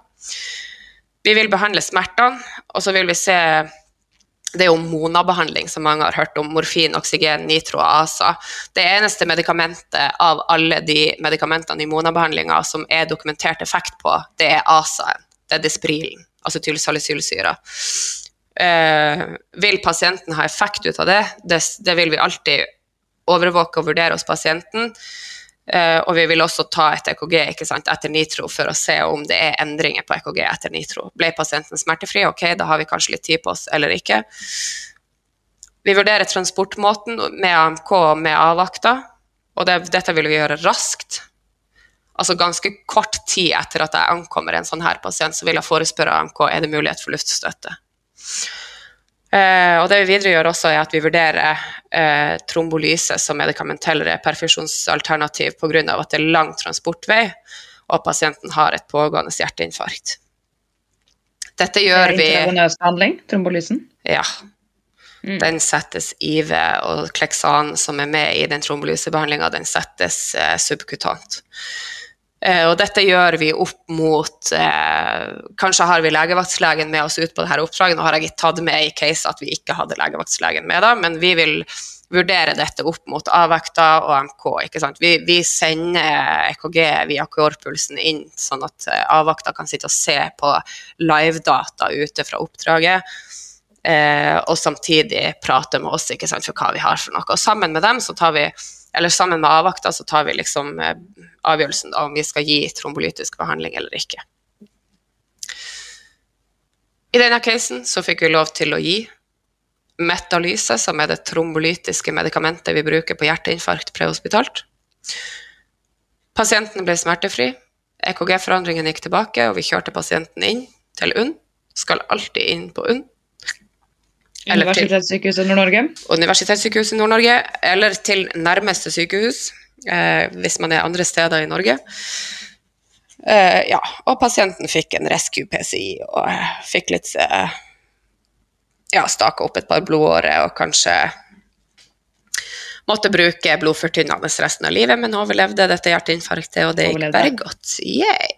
Vi vil behandle smertene, og så vil vi se det er jo Mona-behandling, som mange har hørt om. Morfin, oksygen, nitro og ASA. Det eneste medikamentet av alle de medikamentene i Mona-behandlinga som er dokumentert effekt på, det er ASA-en. Det er desprilen, altså tylsalicylsyra. Eh, vil pasienten ha effekt ut av det? det? det? vil vi alltid overvåke og vurdere hos pasienten. Eh, og vi vil også ta et EKG sant, etter nitro for å se om det er endringer på EKG etter nitro. Ble pasienten smertefri? Ok, da har vi kanskje litt tid på oss, eller ikke. Vi vurderer transportmåten med AMK og med avvakta, og det, dette vil vi gjøre raskt. Altså ganske kort tid etter at jeg ankommer en sånn her pasient, så vil jeg forespørre AMK er det mulighet for luftstøtte. Uh, og det vi videre gjør også, er at vi vurderer uh, trombolyse som medikamentell reperfusjonsalternativ pga. at det er lang transportvei, og pasienten har et pågående hjerteinfarkt. Dette gjør vi Intravenøs behandling, trombolysen? Ja. Mm. Den settes IV, og Kleksan, som er med i den trombolysebehandlinga, den settes uh, subkutant. Uh, og dette gjør vi opp mot eh, Kanskje har vi legevaktslegen med oss ut på dette oppdraget. Nå har jeg ikke tatt med i case at vi ikke hadde legevaktslegen med, da, men vi vil vurdere dette opp mot avvekta og MK. ikke sant? Vi, vi sender EKG via KR-pulsen inn, sånn at uh, avvakta kan sitte og se på livedata ute fra oppdraget. og samtidig prate med oss ikke sant, for hva vi har for noe. Og sammen med dem så tar vi eller sammen med avvakta så tar vi liksom eh, avgjørelsen om vi skal gi trombolytisk behandling eller ikke. I denne casen så fikk vi lov til å gi metalyse, som er det trombolytiske medikamentet vi bruker på hjerteinfarkt prehospitalt. Pasienten ble smertefri. EKG-forandringen gikk tilbake, og vi kjørte pasienten inn til UNN. Skal alltid inn på UNN. Universitetssykehuset Nord-Norge? Universitetssykehuset Nord-Norge, eller til nærmeste sykehus, eh, hvis man er andre steder i Norge. Eh, ja, og pasienten fikk en rescue PCI og eh, fikk litt eh, Ja, staka opp et par blodårer og kanskje måtte bruke blodfortynnende resten av livet, men overlevde dette hjerteinfarktet, og det gikk bare godt. Yay.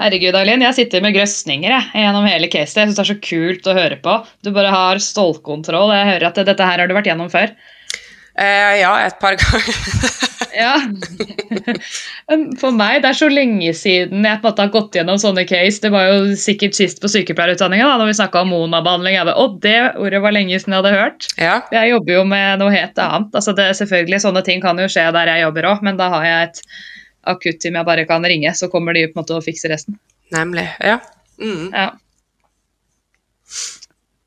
Herregud, Eileen. Jeg sitter med grøsninger jeg, gjennom hele caset. Jeg syns det er så kult å høre på. Du bare har stålkontroll. Jeg hører at dette her har du vært gjennom før. Eh, ja, et par ganger. ja. For meg, det er så lenge siden jeg på en måte har gått gjennom sånne case. Det var jo sikkert sist på sykepleierutdanninga da når vi snakka om Mona-behandling. Og det ordet var lenge siden jeg hadde hørt. Ja. Jeg jobber jo med noe helt annet. Altså det, selvfølgelig, Sånne ting kan jo skje der jeg jobber òg, men da har jeg et akutteam jeg bare kan ringe, så kommer de på en måte og fikser resten. Nemlig. Ja. Mm. ja.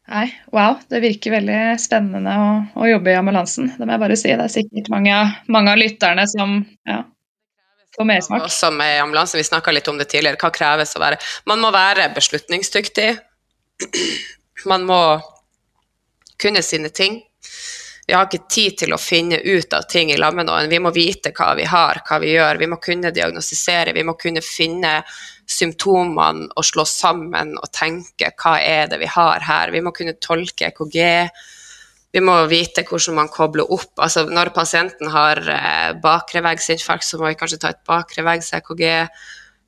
Nei, wow. Det virker veldig spennende å, å, jobbe i ambulansen. Det må jeg bare si. Det er sikkert mange, mange av lytterne som ja, får mersmak. Også med ambulansen, vi snakka litt om det tidligere. Hva kreves å være Man må være beslutningsdyktig. Man må kunne sine ting. Vi har ikke tid til å finne ut av ting i lag med noen. Vi må vite hva vi har, hva vi gjør. Vi må kunne diagnostisere, vi må kunne finne symptomene og slå sammen og tenke hva er det vi har her. Vi må kunne tolke EKG. Vi må vite hvordan man kobler opp. Altså, når pasienten har bakreveggsinfarkt, så må vi kanskje ta et bakreveggs-EKG.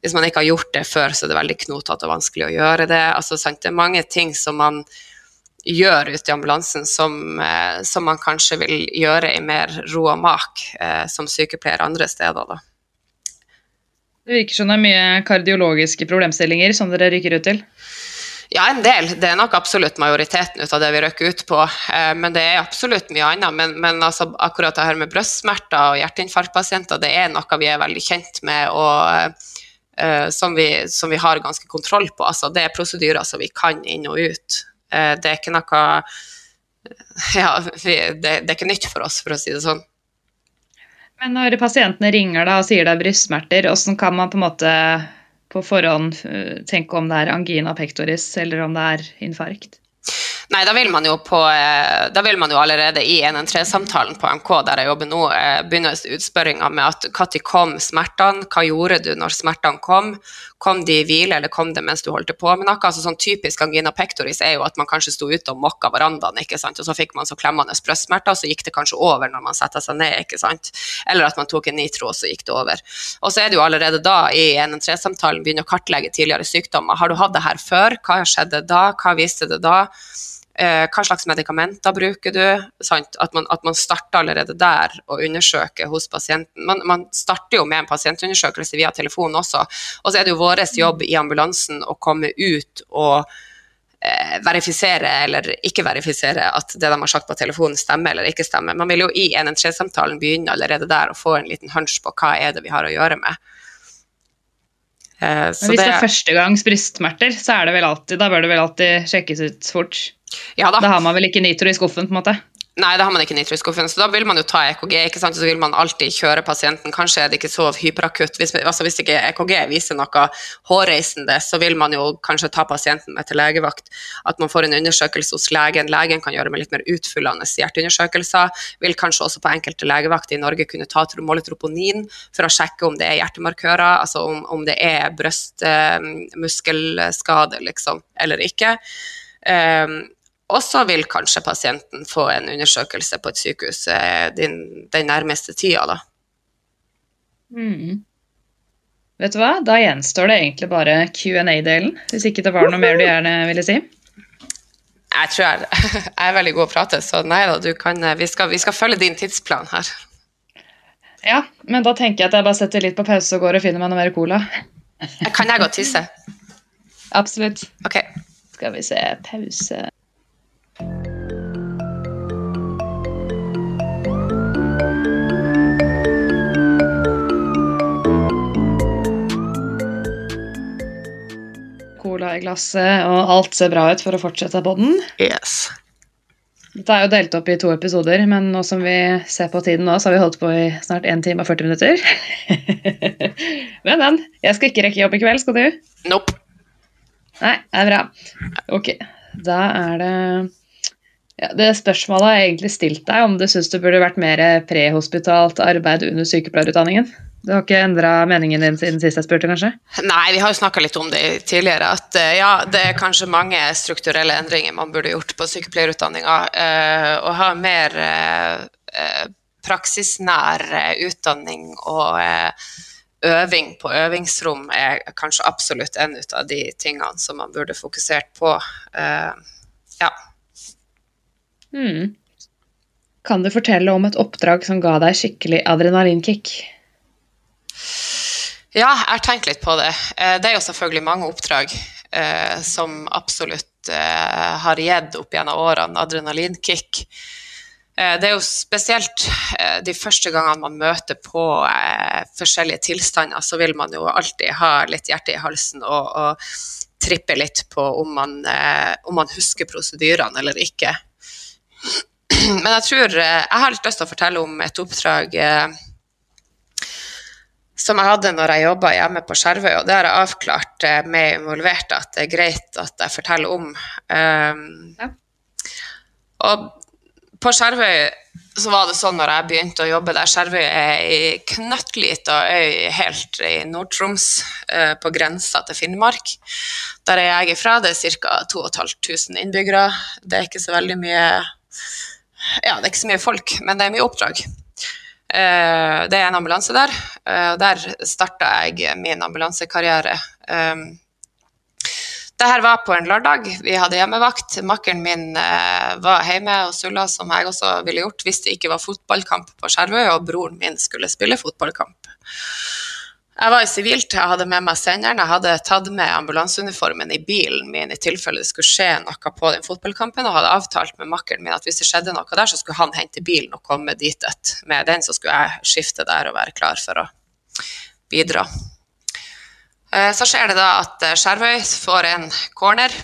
Hvis man ikke har gjort det før, så er det veldig knotete og vanskelig å gjøre det. Altså, det er mange ting som man gjør ute i ambulansen som, eh, som, man kanskje vil gjøre i mer ro og mak eh, som sykepleier andre steder. Da. Det virker som det er mye kardiologiske problemstillinger som dere rykker ut til? Ja, en del. Det er nok absolutt majoriteten ut av det vi røkker ut på. Eh, men det er absolutt mye annet. Men, men altså, akkurat det her med brystsmerter og hjerteinfarktpasienter, det er noe vi er veldig kjent med. og uh, som, vi, som, vi, har ganske kontroll på. Altså, det er prosedyrer som vi kan inn og ut. Uh, det er ikke noe Ja, det, det er ikke nytt for oss, for å si det sånn. Men når pasientene ringer da og sier det er brystsmerter, hvordan kan man på en måte på forhånd eh, tenke om det er angina pectoris eller om det er infarkt? Nei, da vil man jo, på, eh, da vil man jo allerede i 113-samtalen på MK, der jeg jobber nå, eh, begynne utspørringa med at når kom smertene, hva gjorde du når smertene kom, kom de i hvile eller kom det mens du holdt på med noe? Altså sånn Typisk angina pectoris er jo at man kanskje sto ute og mokka verandaen, ikke sant? og så fikk man så klemmende brystsmerter, og så gikk det kanskje over når man setter seg ned, ikke sant? eller at man tok en nitro, og så gikk det over. Og så er det jo allerede da i 113-samtalen begynner å kartlegge tidligere sykdommer. Har du hatt det her før? Hva skjedde da? Hva viste det da? Eh, hva slags medikamenter bruker du? At man, at man, starter allerede der og undersøker hos pasienten. Man, man, starter jo med en pasientundersøkelse via telefon også. Og så er det jo vår jobb i ambulansen å komme ut og eh, verifisere eller ikke verifisere at det de har sagt på telefonen stemmer eller ikke stemmer. Man vil jo i 113-samtalen begynne allerede der og få en liten hunch på hva er det vi har å gjøre med. Eh, hvis det, er er førstegangs brystsmerter, så er det vel alltid, da bør det vel alltid sjekkes ut fort? Ja da. da har man vel ikke nitro i skuffen, på en måte? Nei, da har man ikke nitro i skuffen, så da vil man jo ta EKG. ikke sant? Så vil man alltid kjøre pasienten. Kanskje er det ikke så hyperakutt. Hvis, altså hvis ikke EKG viser noe hårreisende, så vil man jo kanskje ta pasienten med til legevakt. At man får en undersøkelse hos legen. Legen kan gjøre med litt mer utfyllende hjerteundersøkelser. Vil kanskje også på enkelte legevakter i Norge kunne ta måletroponin for å sjekke om det er hjertemarkører, altså om, om det er brystmuskelskade, liksom, eller ikke. Um, og så vil kanskje pasienten få en undersøkelse på et sykehus eh, den, den nærmeste tida, da. Mm. Vet du hva, da gjenstår det egentlig bare Q&A-delen, hvis ikke det var noe mer du gjerne ville si? Jeg tror jeg, jeg er veldig god å prate, så nei da, du kan, eh, vi, skal, vi skal følge din tidsplan her. Ja, men da tenker jeg at jeg bare setter litt på pause og går og finner meg noe mer cola. Kan jeg gå og tisse? Absolutt. Ok. Skal vi se Pause. Cola i glasset, og alt ser bra ut for å fortsette på den. Yes. Dette er jo delt opp i to episoder, men nå som vi ser på tiden nå, så har vi holdt på i snart 1 time og 40 minutter. men, men. Jeg skal ikke rekke jobb i kveld, skal du? Nope. Nei, det er bra. Ok, da er det ja, Det spørsmålet har egentlig stilt deg, om du syns det burde vært mer prehospitalt arbeid under sykepleierutdanningen? Du har ikke endra meningen din siden sist jeg spurte, kanskje? Nei, vi har jo snakka litt om det tidligere. At eh, ja, det er kanskje mange strukturelle endringer man burde gjort på sykepleierutdanninga. Eh, å ha mer eh, praksisnær utdanning og øving på øvingsrom er kanskje absolutt en av de tingene som man burde fokusert på. ja. Hmm. Kan du fortelle om et oppdrag som ga deg skikkelig adrenalinkick? Ja, jeg har tenkt litt på det. Eh, det er jo selvfølgelig mange oppdrag eh, som absolutt eh, har gitt opp gjennom årene adrenalinkick. Eh, det er jo spesielt eh, de første gangene man møter på eh, forskjellige tilstander, så vil man jo alltid ha litt hjerte i halsen og, og trippe litt på om man, om man husker prosedyrene eller ikke. Men jeg tror Jeg har litt lyst til å fortelle om et oppdrag som jeg hadde når jeg jobba hjemme på Skjervøy, og det har jeg avklart eh, med involverte at det er greit at jeg forteller om. Um, ja. Og på Skjervøy så var det sånn når jeg begynte å jobbe der Skjervøy er ei knøttlita øy helt i Nord-Troms, på grensa til Finnmark. Der er jeg fra. Det er ca. 2500 innbyggere. Det er ikke så veldig mye Ja, det er ikke så mye folk, men det er mye oppdrag. Uh, det er en ambulanse der. eh, Der starta jeg min ambulansekarriere. Um, det her var på en lørdag. Vi hadde hjemmevakt. Makkeren min uh, var hjemme og sulla, som jeg også ville gjort hvis det ikke var fotballkamp på Skjervøy, og broren min skulle spille fotballkamp. Jeg var i sivilt, jeg hadde med meg senderen. Jeg hadde tatt med ambulanseuniformen i bilen min i tilfelle det skulle skje noe på den fotballkampen, og hadde avtalt med makkeren min at hvis det skjedde noe der, så skulle han hente bilen og komme dit et. Med den så skulle jeg skifte der og være klar for å bidra. Eh, så skjer det da at eh, Skjervøy får en corner.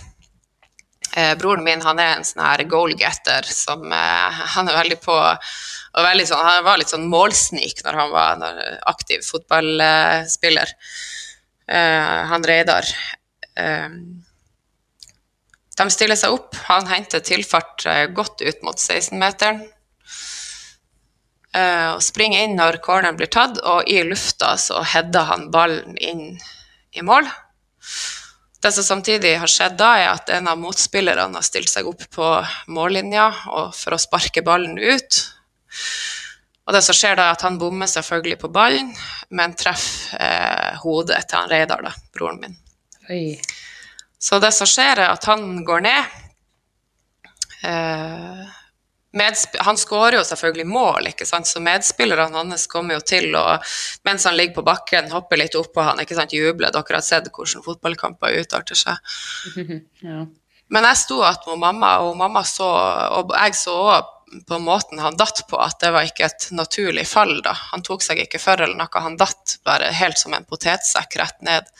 Eh, broren min han er en sånn her goalgetter som Han er veldig på og sånn, Han var litt sånn målsnik når han var aktiv fotballspiller. Han Reidar. De stiller seg opp. Han henter tilfart godt ut mot 16-meteren. Og springer inn når corneren blir tatt, og i lufta så header han ballen inn i mål. Det som samtidig har skjedd da, er at en av motspillerne har stilt seg opp på mållinja for å sparke ballen ut. Og det som skjer da, er at han bommer selvfølgelig på ballen, men treffer eh, hodet til han Reidar, da, broren min. Oi. Så det som skjer, er at han går ned. Eh, han skårer jo selvfølgelig mål, ikke sant? så medspillerne hans kommer jo til å Mens han ligger på bakken, hopper litt oppå han, ikke sant, jubler. Dere har sett hvordan fotballkamper utarter seg. ja. Men jeg sto igjen med mamma, og mamma så, og jeg så òg på måten han datt på, at det var ikke et naturlig fall. da. Han tok seg ikke for eller noe, han datt bare helt som en potetsekk rett ned.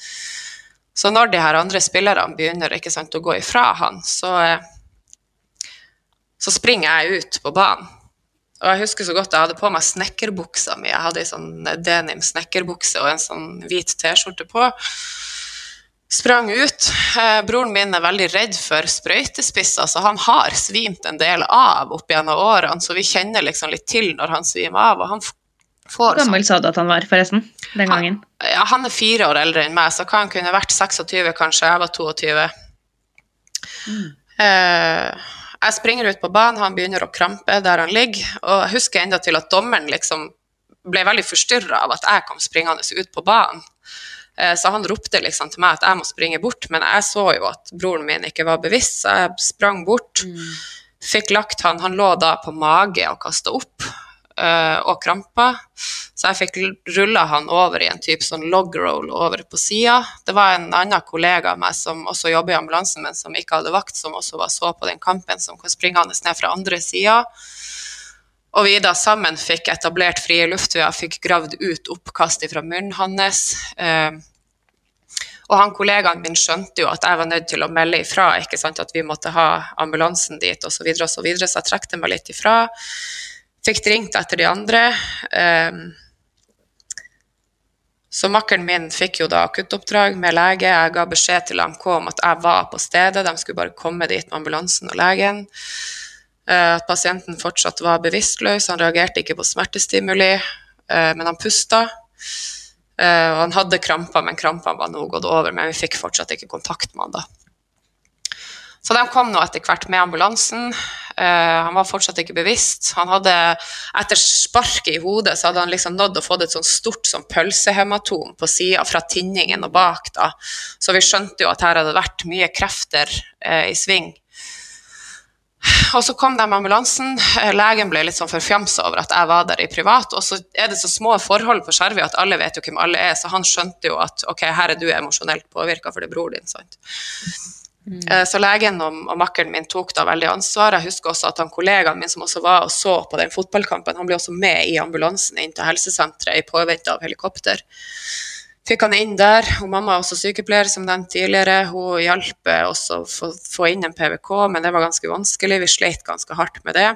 Så når de her andre spillerne begynner ikke sant, å gå ifra han, så så springer jeg ut på banen. Og jeg husker så godt jeg hadde på meg snekkerbuksa mi. Jeg hadde ei sånn denim snekkerbukse og en sånn hvit T-skjorte på. Sprang ut. Eh, broren min er veldig redd for sprøytespisser, så han har svimt en del av opp gjennom årene, så vi kjenner liksom litt til når han svimer av. og han Hvor gammel sa du at han var, forresten? Den gangen? Han, ja, han er fire år eldre enn meg, så hva han kunne vært 26, kanskje. Jeg var 22. Mm. Eh, jeg springer ut på banen, han begynner å krampe der han ligger. Og jeg husker enda til at dommeren liksom ble veldig forstyrra av at jeg kom springende ut på banen. Eh, så han ropte liksom til meg at jeg må springe bort, men jeg så jo at broren min ikke var bevisst, så jeg sprang bort. Mm. Fikk lagt han, han lå da på mage og kasta opp uh, og kramper. Så jeg fikk rulla han over i en type sånn log roll over på sida. Det var en annen kollega av meg som også jobber i ambulansen, men som ikke hadde vakt, som også var så på den kampen, som kan springe hans ned fra andre sida. Og vi da sammen fikk etablert frie luftveier, fikk gravd ut oppkast fra munnen hans. Uh, og han kollegaen min skjønte jo at jeg var nødt til å melde ifra, ikke sant, at vi måtte ha ambulansen dit osv., så, og så, videre, så jeg trakk meg litt ifra. Fikk ringt etter de andre. Um, så makkeren min fikk jo da akuttoppdrag med lege. Jeg ga beskjed til AMK om at jeg var på stedet, de skulle bare komme dit med ambulansen og legen. Uh, at pasienten fortsatt var bevisstløs, han reagerte ikke på smertestimuli, uh, men han pusta. Uh, og han hadde kramper, men krampene var nå gått over, men vi fikk fortsatt ikke kontakt med han da. Så de kom nå etter hvert med ambulansen. Han var fortsatt ikke bevisst. Han hadde, Etter sparket i hodet så hadde han liksom nådd å få et sånt stort sånn pølsehematom på sida fra tinningen og bak. da. Så vi skjønte jo at her hadde vært mye krefter i sving. Og så kom de med ambulansen. Legen ble litt sånn forfjamsa over at jeg var der i privat. Og så er det så små forhold på Skjervøy at alle vet jo hvem alle er, så han skjønte jo at ok, her er du emosjonelt påvirka, for det er bror din. sant? Mm. Eh, så legen og, og makkeren min tok da veldig ansvar. Jeg husker også at han kollegaen min som også var og så på den fotballkampen, han ble også med i ambulansen inn til helsesenteret i påvente av helikopter. Fikk han inn der. og Mamma er også sykepleier, som nevnt tidligere. Hun hjalp også å få, inn en PVK, men det var ganske vanskelig. Vi sleit ganske hardt med det.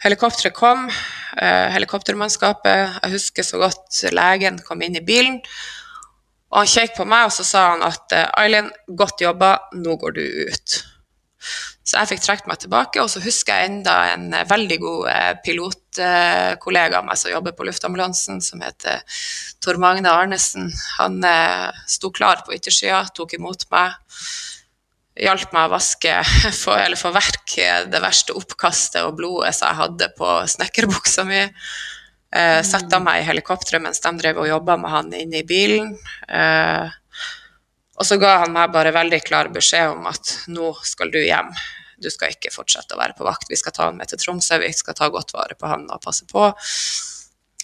Helikopteret kom, eh, helikoptermannskapet. Jeg husker så godt legen kom inn i bilen. Og han kjekk på meg, og så sa han at eh, Eileen, godt jobba, nå går du ut. Så jeg fikk trukket meg tilbake, og så husker jeg enda en eh, veldig god eh, pilotkollega av meg som jobber på luftambulansen, som heter Tor Magne Arnesen. Han sto klar på yttersida, tok imot meg. Hjalp meg å vaske, eller få vekk det verste oppkastet og blodet som jeg hadde på snekkerbuksa mi. Eh, Satte meg i helikopteret mens de drev og jobba med han inne i bilen. Eh, Og så ga han meg bare veldig klar beskjed om at nå skal du hjem. Du skal ikke fortsette å være på vakt. Vi skal ta han med til Tromsø, vi skal ta godt vare på han og passe på.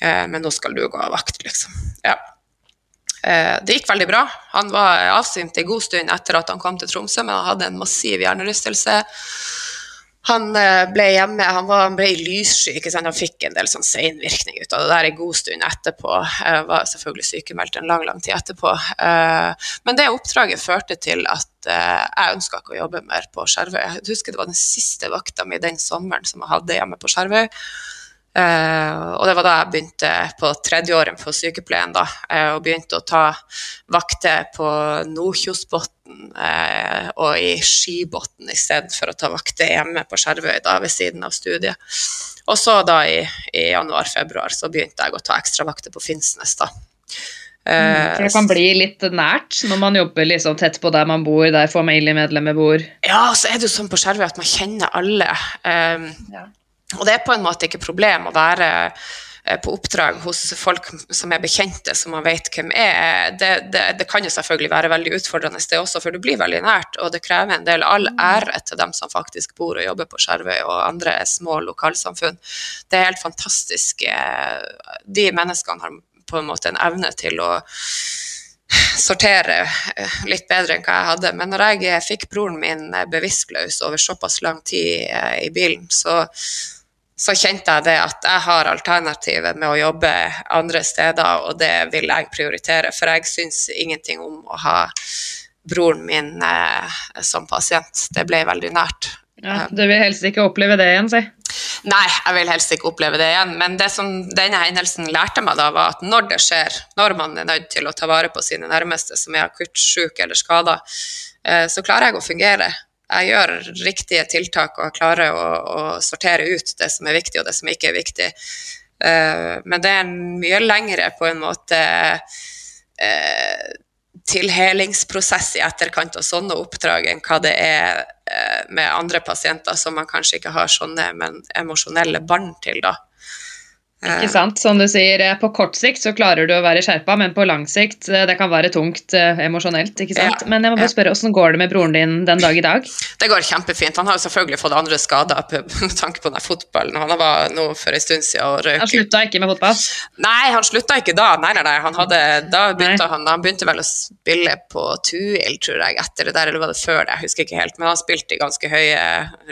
Eh, men nå skal du gå av vakt, liksom. Ja. Eh, det gikk veldig bra. Han var avsvimt en god stund etter at han kom til Tromsø, men han hadde en massiv hjernerystelse. Han eh, ble hjemme, han, var, han ble lyssky, han fikk en del sånn senvirkning ut av det der en god stund etterpå. Jeg var selvfølgelig sykemeldt en lang, lang tid etterpå. Eh, men det oppdraget førte til at eh, jeg ønska ikke å jobbe mer på Skjervøy. Jeg husker det var den siste vakta mi den sommeren som jeg hadde hjemme på Skjervøy. Uh, og det var da jeg begynte på tredjeåret på sykepleien, da, uh, og begynte å ta vakter på Nordkjosbotn uh, og i Skibotn istedenfor å ta vakter hjemme på Skjervøy da, ved siden av studiet. Og så da i, i januar-februar så begynte jeg å ta ekstravakter på Finnsnes, da. Mm, det kan bli litt nært når man jobber liksom tett på der man bor, der familiemedlemmer bor. Ja, så er det jo sånn på Skjervøy at man kjenner alle. Um, ja. Og det er på en måte ikke problem å være eh, på oppdrag hos folk som er bekjente, som man vet hvem er. Det, det, det, kan jo selvfølgelig være veldig utfordrende, det også, for det blir veldig nært. Og det krever en del all mm. ære til dem som faktisk bor og jobber på Skjervøy og andre små lokalsamfunn. Det er helt fantastisk. Eh, de menneskene har på en måte en evne til å sortere eh, litt bedre enn hva jeg hadde. Men når jeg fikk broren min bevisstløs over såpass lang tid i bilen, så så kjente jeg det at jeg har alternativet med å jobbe andre steder, og det vil jeg prioritere. For jeg syns ingenting om å ha broren min eh, som pasient. Det ble veldig nært. Ja, du vil helst ikke oppleve det igjen, si? Nei, jeg vil helst ikke oppleve det igjen. Men det som denne hendelsen lærte meg da, var at når det skjer, når man er nødt til å ta vare på sine nærmeste som er akutt syke eller skada, eh, så klarer jeg å fungere jeg gjør riktige tiltak og klarer å, å, sortere ut det som er viktig og det som ikke er viktig. Uh, men det er en mye lengre på en måte uh, tilhelingsprosess i etterkant av sånne oppdrag enn hva det er uh, med andre pasienter som man kanskje ikke har sånne men emosjonelle bånd til. da. Ikke sant. Som du sier, eh, på kort sikt så klarer du å være skjerpa, men på lang sikt eh, det kan være tungt eh, emosjonelt. ikke sant? Ja, men jeg må bare spørre, hvordan går det med broren din den dag i dag? Det går kjempefint. Han har jo selvfølgelig fått andre skader med tanke på den fotballen. Han var nå for en stund siden og røyk. Han slutta ikke med fotball? Nei, han slutta ikke da. Nei, nei, nei. Han hadde, da begynte han, han begynte vel å spille på Tuil, tror jeg, etter det der, eller var det før det, jeg husker ikke helt. Men han spilte i ganske høye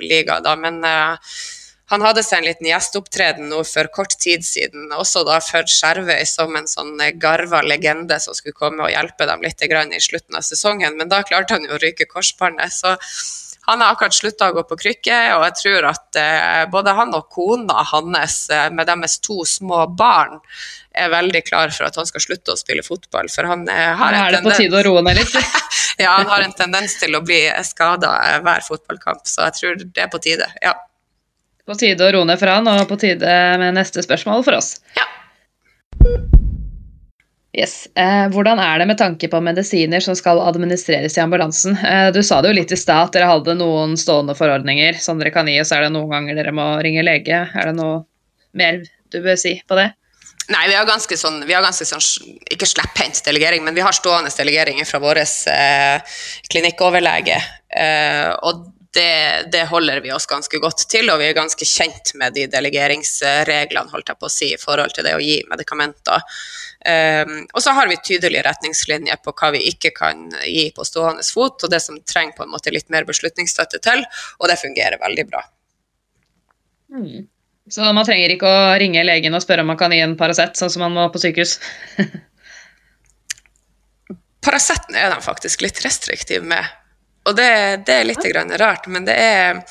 ligaer da. men uh, han hadde seg en liten gjesteopptreden nå for kort tid siden, også da for Skjervøy som en sånn eh, garva legende som skulle komme og hjelpe dem litt i slutten av sesongen, men da klarte han jo å ryke korsbåndet. Så han har akkurat slutta å gå på krykke, og jeg tror at eh, både han og kona hans eh, med deres to små barn er veldig klar for at han skal slutte å spille fotball, for han har en tendens ja, han har en tendens til å bli skada hver fotballkamp, så jeg tror det er på tide. ja. På tide å roe ned for han, og på tide med neste spørsmål for oss. Ja. Yes. Eh, hvordan er det med tanke på medisiner som skal administreres i ambulansen? Eh, du sa det jo litt i stad at dere hadde noen stående forordninger som dere kan gi, og så er det noen ganger dere må ringe lege. Er det noe mer du bør si på det? Nei, vi har ganske sånn, vi har ganske sånn ikke slepphendt delegering, men vi har stående delegeringer fra vår eh, klinikkoverlege. Eh, og det, det, holder vi oss ganske godt til, og vi er ganske kjent med de delegeringsreglene holdt jeg på å si, i forhold til det å gi medikamenter. Um, og så har vi tydelige retningslinjer på hva vi ikke kan gi på stående fot, og det som trenger på en måte litt mer beslutningsstøtte til, og det fungerer veldig bra. Mm. Så man trenger ikke å ringe legen og spørre om man kan gi en Paracet, sånn som man må på sykehus? Paraceten er de faktisk litt restriktive med. Og det, det er litt rart, men det er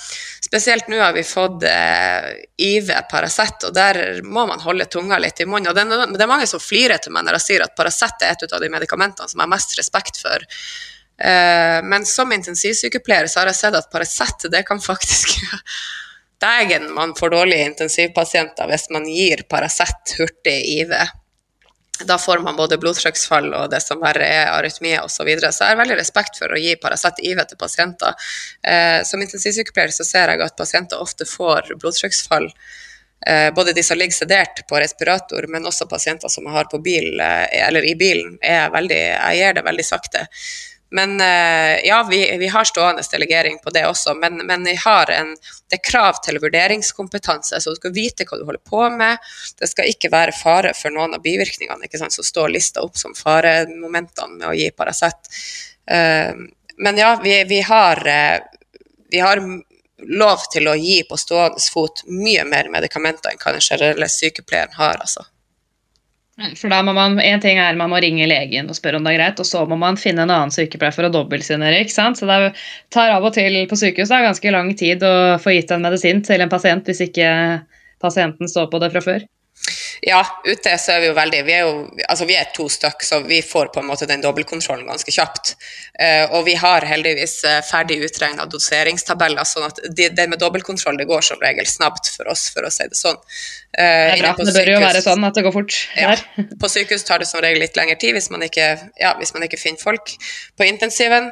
Spesielt nå har vi fått eh, IV Paracet, og der må man holde tunga litt i munnen. Og det, det, er mange som flirer til meg når jeg sier at Paracet er et av de medikamentene som jeg har mest respekt for. Eh, men som intensivsykepleier så har jeg sett at Paracet det kan faktisk Dægen, man får dårlige intensivpasienter hvis man gir Paracet hurtig IV da får man både blodtrykksfall og det som verre er arytmie osv. Så, videre. så jeg har veldig respekt for å gi Paracet IV til pasienter. Eh, som intensivsykepleier så ser jeg at pasienter ofte får blodtrykksfall. Eh, både de som ligger sedert på respirator, men også pasienter som jeg har på bil, eh, eller i bilen. Er veldig, jeg gir det veldig sakte. Men eh, ja, vi, vi, har stående delegering på det også, men, men en, det er krav til vurderingskompetanse, så du skal vite hva du holder på med. Det skal ikke være fare for noen av bivirkningene ikke sant, som står lista opp som faremomentene med å gi Paracet. Uh, men ja, vi, vi, har, vi har lov til å gi på stående fot mye mer medikamenter enn hva den generelle sykepleieren har. altså. For da må man, En ting er man må ringe legen og spørre om det er greit, og så må man finne en annen sykepleier for å dobbeltsignere. ikke sant? Så det tar av og til på sykehus da, ganske lang tid å få gitt en medisin til en pasient hvis ikke pasienten står på det fra før. Ja, ute så er vi jo veldig Vi er jo altså vi er to stykk, så vi får på en måte den dobbeltkontrollen ganske kjapt. Uh, og vi har heldigvis uh, ferdig utregna doseringstabeller, sånn at det, det med dobbeltkontroll det går som regel snapt for oss, for å si det sånn. Uh, det er bra. Det bør jo være sånn at det går fort. Ja, på sykehus tar det som regel litt lengre tid hvis man ikke, ja, hvis man ikke finner folk. På intensiven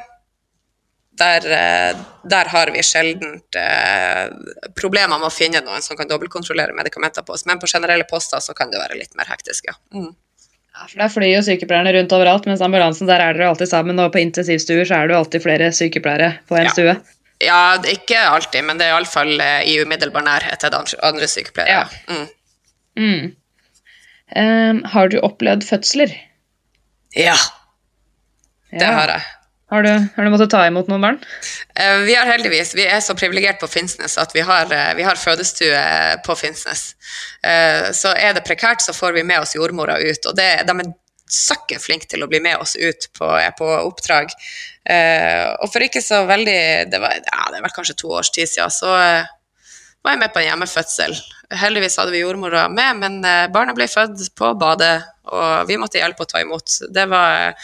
der, eh, der, har vi sjelden eh, problemer med å finne noen som kan dobbeltkontrollere medikamenter på oss. Men på generelle poster så kan det være litt mer hektisk, ja. Mm. ja for Der flyr jo sykepleierne rundt overalt, mens ambulansen der er dere alltid sammen. Og på intensivstuer så er det jo alltid flere sykepleiere på en ja. stue. Ja, ikke alltid, men det er iallfall eh, i umiddelbar nærhet til andre, andre sykepleiere. Ja. Mm. Mm. Um, har du opplevd fødsler? Ja. Det har jeg. Har du, har du, måttet ta imot noen barn? Uh, vi har heldigvis, vi er så privilegert på Finnsnes at vi har, uh, vi har fødestue på Finnsnes. Uh, så er det prekært, så får vi med oss jordmora ut. Og det, de er søkke flinke til å bli med oss ut på, på oppdrag. og for ikke så veldig Det var, ja, det var kanskje to års tid siden, så var jeg med på en hjemmefødsel. Heldigvis hadde vi jordmora med, men barna ble født på badet, og vi måtte hjelpe å ta imot. Det var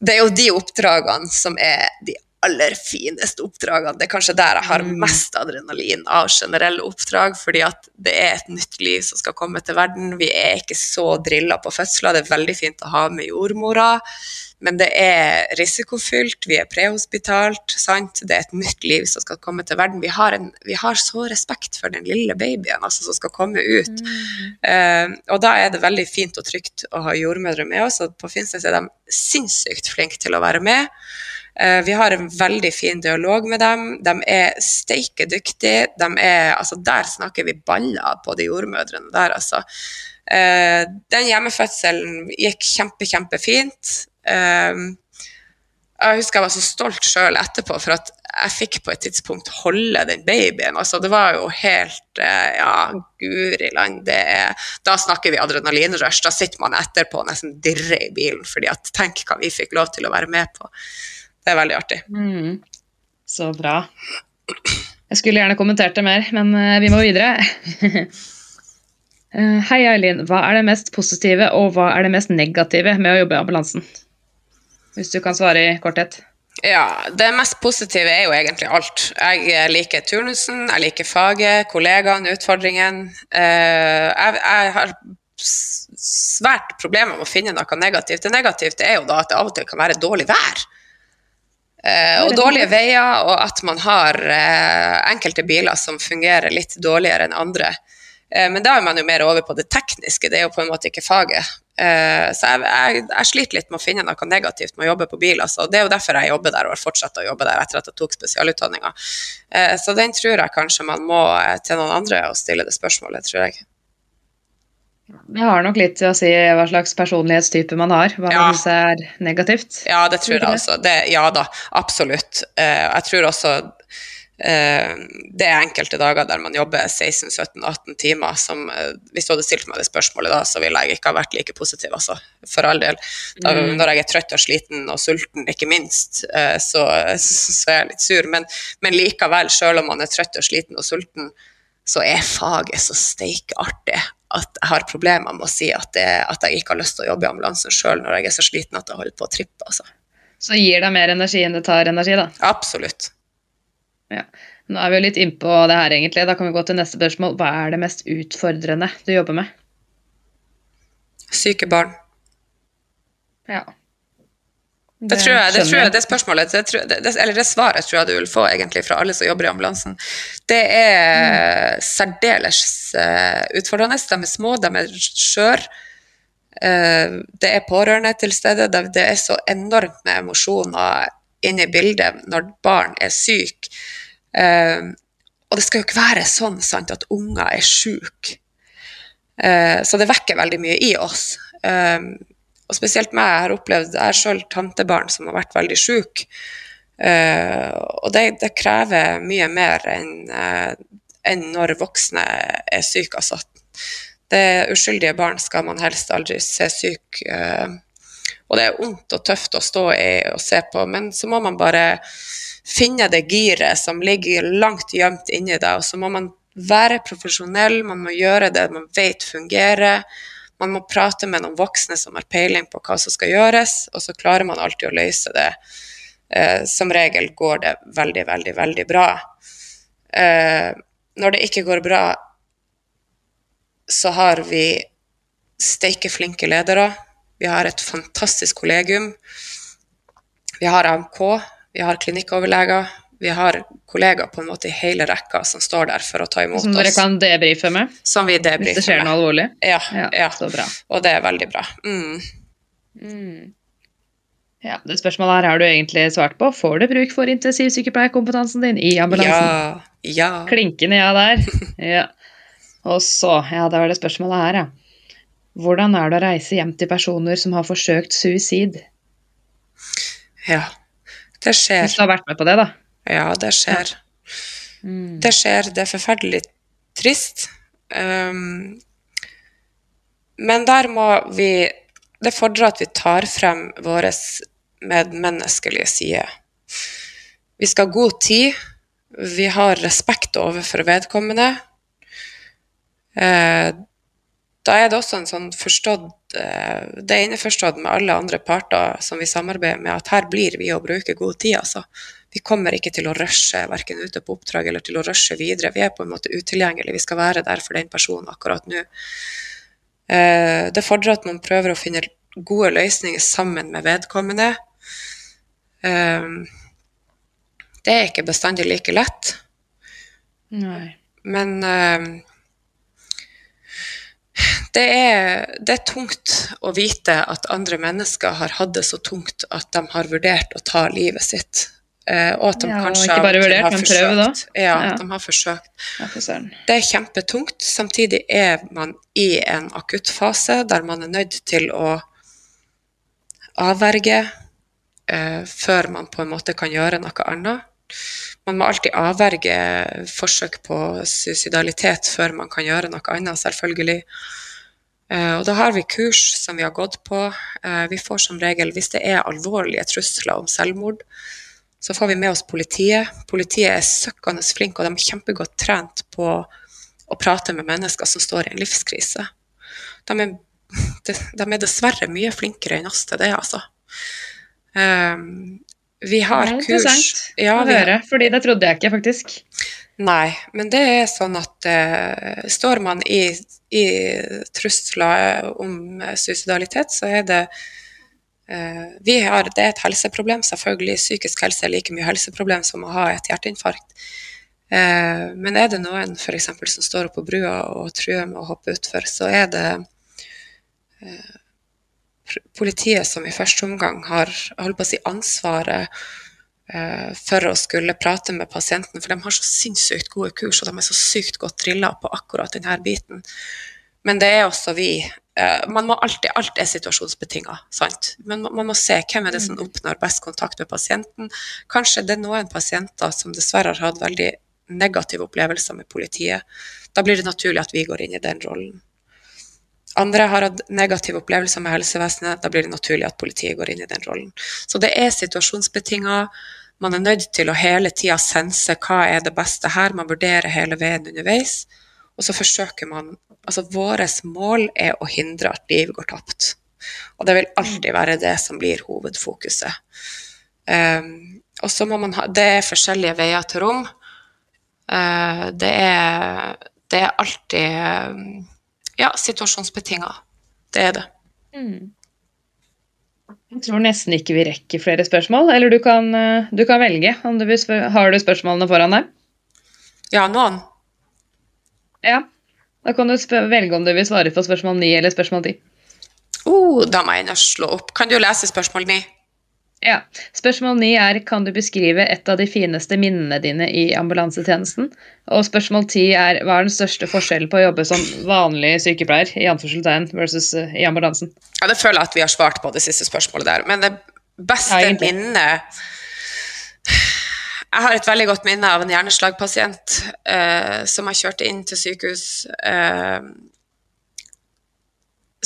det er jo de oppdragene som er de aller fineste oppdragene. Det er kanskje der jeg har mm. mest adrenalin av generelle oppdrag, fordi at det er et nytt liv som skal komme til verden. Vi er ikke så drilla på fødsler. Det er veldig fint å ha med jordmora. Men det er risikofylt, vi er prehospitalt, sant? det er et nytt liv som skal komme til verden. Vi har, en, vi har så respekt for den lille babyen altså, som skal komme ut. Mm. Uh, og da er det veldig fint og trygt å ha jordmødre med oss, og på Finnsnes er de sinnssykt flinke til å være med. Uh, vi har en veldig fin dialog med dem. De er steike dyktige. De er, altså, der snakker vi baller på de jordmødrene der, altså. Uh, den hjemmefødselen gikk kjempe, kjempefint. Ehm, jeg husker jeg var så stolt sjøl etterpå for at jeg fikk på et tidspunkt holde den babyen. Altså, det var jo helt eh, Ja, guri land. Da snakker vi adrenalinrush. Da sitter man etterpå og nesten dirrer i bilen fordi at tenk hva vi fikk lov til å være med på. Det er veldig artig. Mm. Så bra. Jeg skulle gjerne kommentert det mer, men eh, vi må videre. Eh, hei, Eileen. Hva er det mest positive og hva er det mest negative med å jobbe i ambulansen? Hvis du kan svare i korthet. Ja, det mest positive er jo egentlig alt. Jeg liker turnusen, jeg liker faget, kollegaene, utfordringen. Eh, jeg, jeg har svært problemer med å finne noe negativt. Det negativt er jo da at det av og til kan være dårlig vær. Eh, og dårlige veier, og at man har eh, enkelte biler som fungerer litt dårligere enn andre. Men da er man jo mer over på det tekniske, det er jo på en måte ikke faget. Uh, så jeg, jeg, jeg, sliter litt med å finne noe negativt med å jobbe på bil. Altså. Det er jo derfor jeg jobber der og har fortsatt å jobbe der etter at jeg tok spesialutdanninga. Uh, så den tror jeg kanskje man må uh, til noen andre og stille det spørsmålet, tror jeg. Det har nok litt til å si hva slags personlighetstype man har, hva ja. man syns er negativt. Ja, det tror jeg også. Det, ja da, absolutt. jeg tror også Eh, det er enkelte dager der man jobber 16-17-18 timer. Som, eh, hvis du hadde stilt meg det spørsmålet da, så ville jeg ikke ha vært like positiv, altså. For all del. Da, mm. Når jeg er trøtt og sliten og sulten, ikke minst, eh, så, så er jeg litt sur. Men, men likevel, selv om man er trøtt og sliten og sulten, så er faget så steikartig at jeg har problemer med å si at, det, at jeg ikke har lyst til å jobbe i ambulansen sjøl når jeg er så sliten at jeg holder på å trippe. Altså. Så gir det mer energi enn det tar energi, da? Absolutt. Ja. Nå er vi jo litt innpå det her, egentlig. Da kan vi gå til neste spørsmål. Hva er det mest utfordrende du jobber med? Syke barn. Ja. Det, det, tror jeg, det, tror jeg, det spørsmålet, det, eller det svaret tror jeg du vil få egentlig fra alle som jobber i ambulansen. Det er mm. særdeles uh, utfordrende. De er små, de er skjøre. Eh, det er pårørende til stede. Det er så enormt med emosjoner inne i bildet når barn er syke. Eh, og det skal jo ikke være sånn sant, at unger er syke. Eh, så det vekker veldig mye i oss. Eh, og spesielt meg, jeg har opplevd Jeg er selv tantebarn som har vært veldig syk. Eh, og det, det krever mye mer enn eh, enn når voksne er syke. Altså. Det uskyldige barn skal man helst aldri se syk. eh, og det er vondt og tøft å stå i og se på, men så må man bare finne det giret som ligger langt gjemt inni deg, og så må man være profesjonell, man må gjøre det man vet fungerer. Man må prate med noen voksne som har peiling på hva som skal gjøres, og så klarer man alltid å løse det. Eh, som regel går det veldig, veldig, veldig bra. Eh, når det ikke går bra, så har vi steike flinke ledere. Vi har et fantastisk kollegium. Vi har AMK, vi har klinikkoverleger. Vi har kollegaer på en måte i hele rekka som står der for å ta imot oss. Som dere oss. kan debrife med Som vi hvis det skjer med. noe alvorlig? Ja, Ja, ja, så bra. og det er veldig bra. Mm. Mm. Ja, det spørsmålet her har du egentlig svart på. Får du bruk for intensivsykepleierkompetansen din i ambulansen? Ja, ja. Klinkende ja der. Ja. Og så, ja, da var det spørsmålet her, ja. Hvordan er det å reise hjem til personer som har forsøkt suicid? ja. Det skjer. Hvis du har vært med på det, da. Ja, det skjer. Mm. Det skjer. Det er forferdelig trist. Um, men der må vi Det fordrer at vi tar frem våre medmenneskelige side. Vi skal ha god tid. Vi har respekt overfor vedkommende. Eh, da er det også en sånn forstått eh, Det er innforstått med alle andre parter som vi samarbeider med, at her blir vi å bruke god tid, altså. Vi kommer ikke til å rushe verken ute på oppdrag eller til å rushe videre. Vi er på en måte utilgjengelige. Vi skal være der for den personen akkurat nå. Eh, det fordrer at man prøver å finne gode løsninger sammen med vedkommende. Eh, det er ikke bestandig like lett. Nei. Men det, er, det er tungt å vite at andre mennesker har hatt det så tungt at de har vurdert å ta livet sitt. Eh, og at de Ja, kanskje ikke bare vurdert, har men prøvd. Ja, Ja. de har forsøkt. Ja. Det er kjempetungt. Samtidig er man i en akuttfase der man er nødt til å avverge eh, før man på en måte kan gjøre noe annet. Man må alltid avverge forsøk på suicidalitet før man kan gjøre noe annet, selvfølgelig. Eh, og da har vi kurs som vi har gått på. Eh, vi får som regel, hvis det er alvorlige trusler om selvmord, så får vi med oss politiet. Politiet er søkkende flinke, og de er kjempegodt trent på å prate med mennesker som står i en livskrise. De er, de, er dessverre mye flinkere enn oss til det, altså. Vi har Det er kurs interessant ja, å høre, har, fordi det trodde jeg ikke, faktisk. Nei, men det er sånn at uh, står man i, i trusler om eh, suicidalitet, så er det uh, vi har, Det er et helseproblem, selvfølgelig. Psykisk helse er like mye helseproblem som å ha et hjerteinfarkt. Uh, men er det noen for eksempel, som står på brua og truer med å hoppe utfor, så er det politiet som i første omgang har holdt på å si, ansvaret eh, for å skulle prate med pasienten, for de har så sinnssykt gode kurs, og de er så sykt godt drilla på akkurat denne biten. Men det er også vi. eh, Man må alltid, alt er situasjonsbetinga, sant. Men man, man må se hvem er det som oppnår best kontakt med pasienten. Kanskje det er noen pasienter som dessverre har hatt veldig negative opplevelser med politiet. Da blir det naturlig at vi går inn i den rollen. Andre har hatt negative opplevelser med helsevesenet, da blir det naturlig at politiet går inn i den rollen. Så det er situasjonsbetinga. Man er nødt til å hele tida sense hva er det beste her, man vurderer hele veien underveis. Og så forsøker man Altså, vårt mål er å hindre at liv går tapt. Og det vil alltid være det som blir hovedfokuset. Um, og så må man ha Det er forskjellige veier til rom. Uh, det, er, det er alltid um, ja, situasjonsbetinga. Det er det. Mm. Jeg tror nesten ikke vi rekker flere spørsmål. Eller du kan, eh, du kan velge. Du har du spørsmålene foran deg? Ja, noen. Ja. Da kan du velge om du vil svare på spørsmål 9 eller spørsmål 10. Oh, da må jeg slå opp. Kan du lese spørsmål ni? Ja. Spørsmål ni er kan du beskrive et av de fineste minnene dine i ambulansetjenesten? Og spørsmål ti er hva er den største forskjellen på å jobbe som vanlig sykepleier i anførselstegn versus uh, i ambulansen? Ja, Det føler jeg at vi har svart på det siste spørsmålet der. Men det beste Ja, minnet Jeg har et veldig godt minne av en hjerneslagpasient eh, som jeg kjørte inn til sykehus. Eh,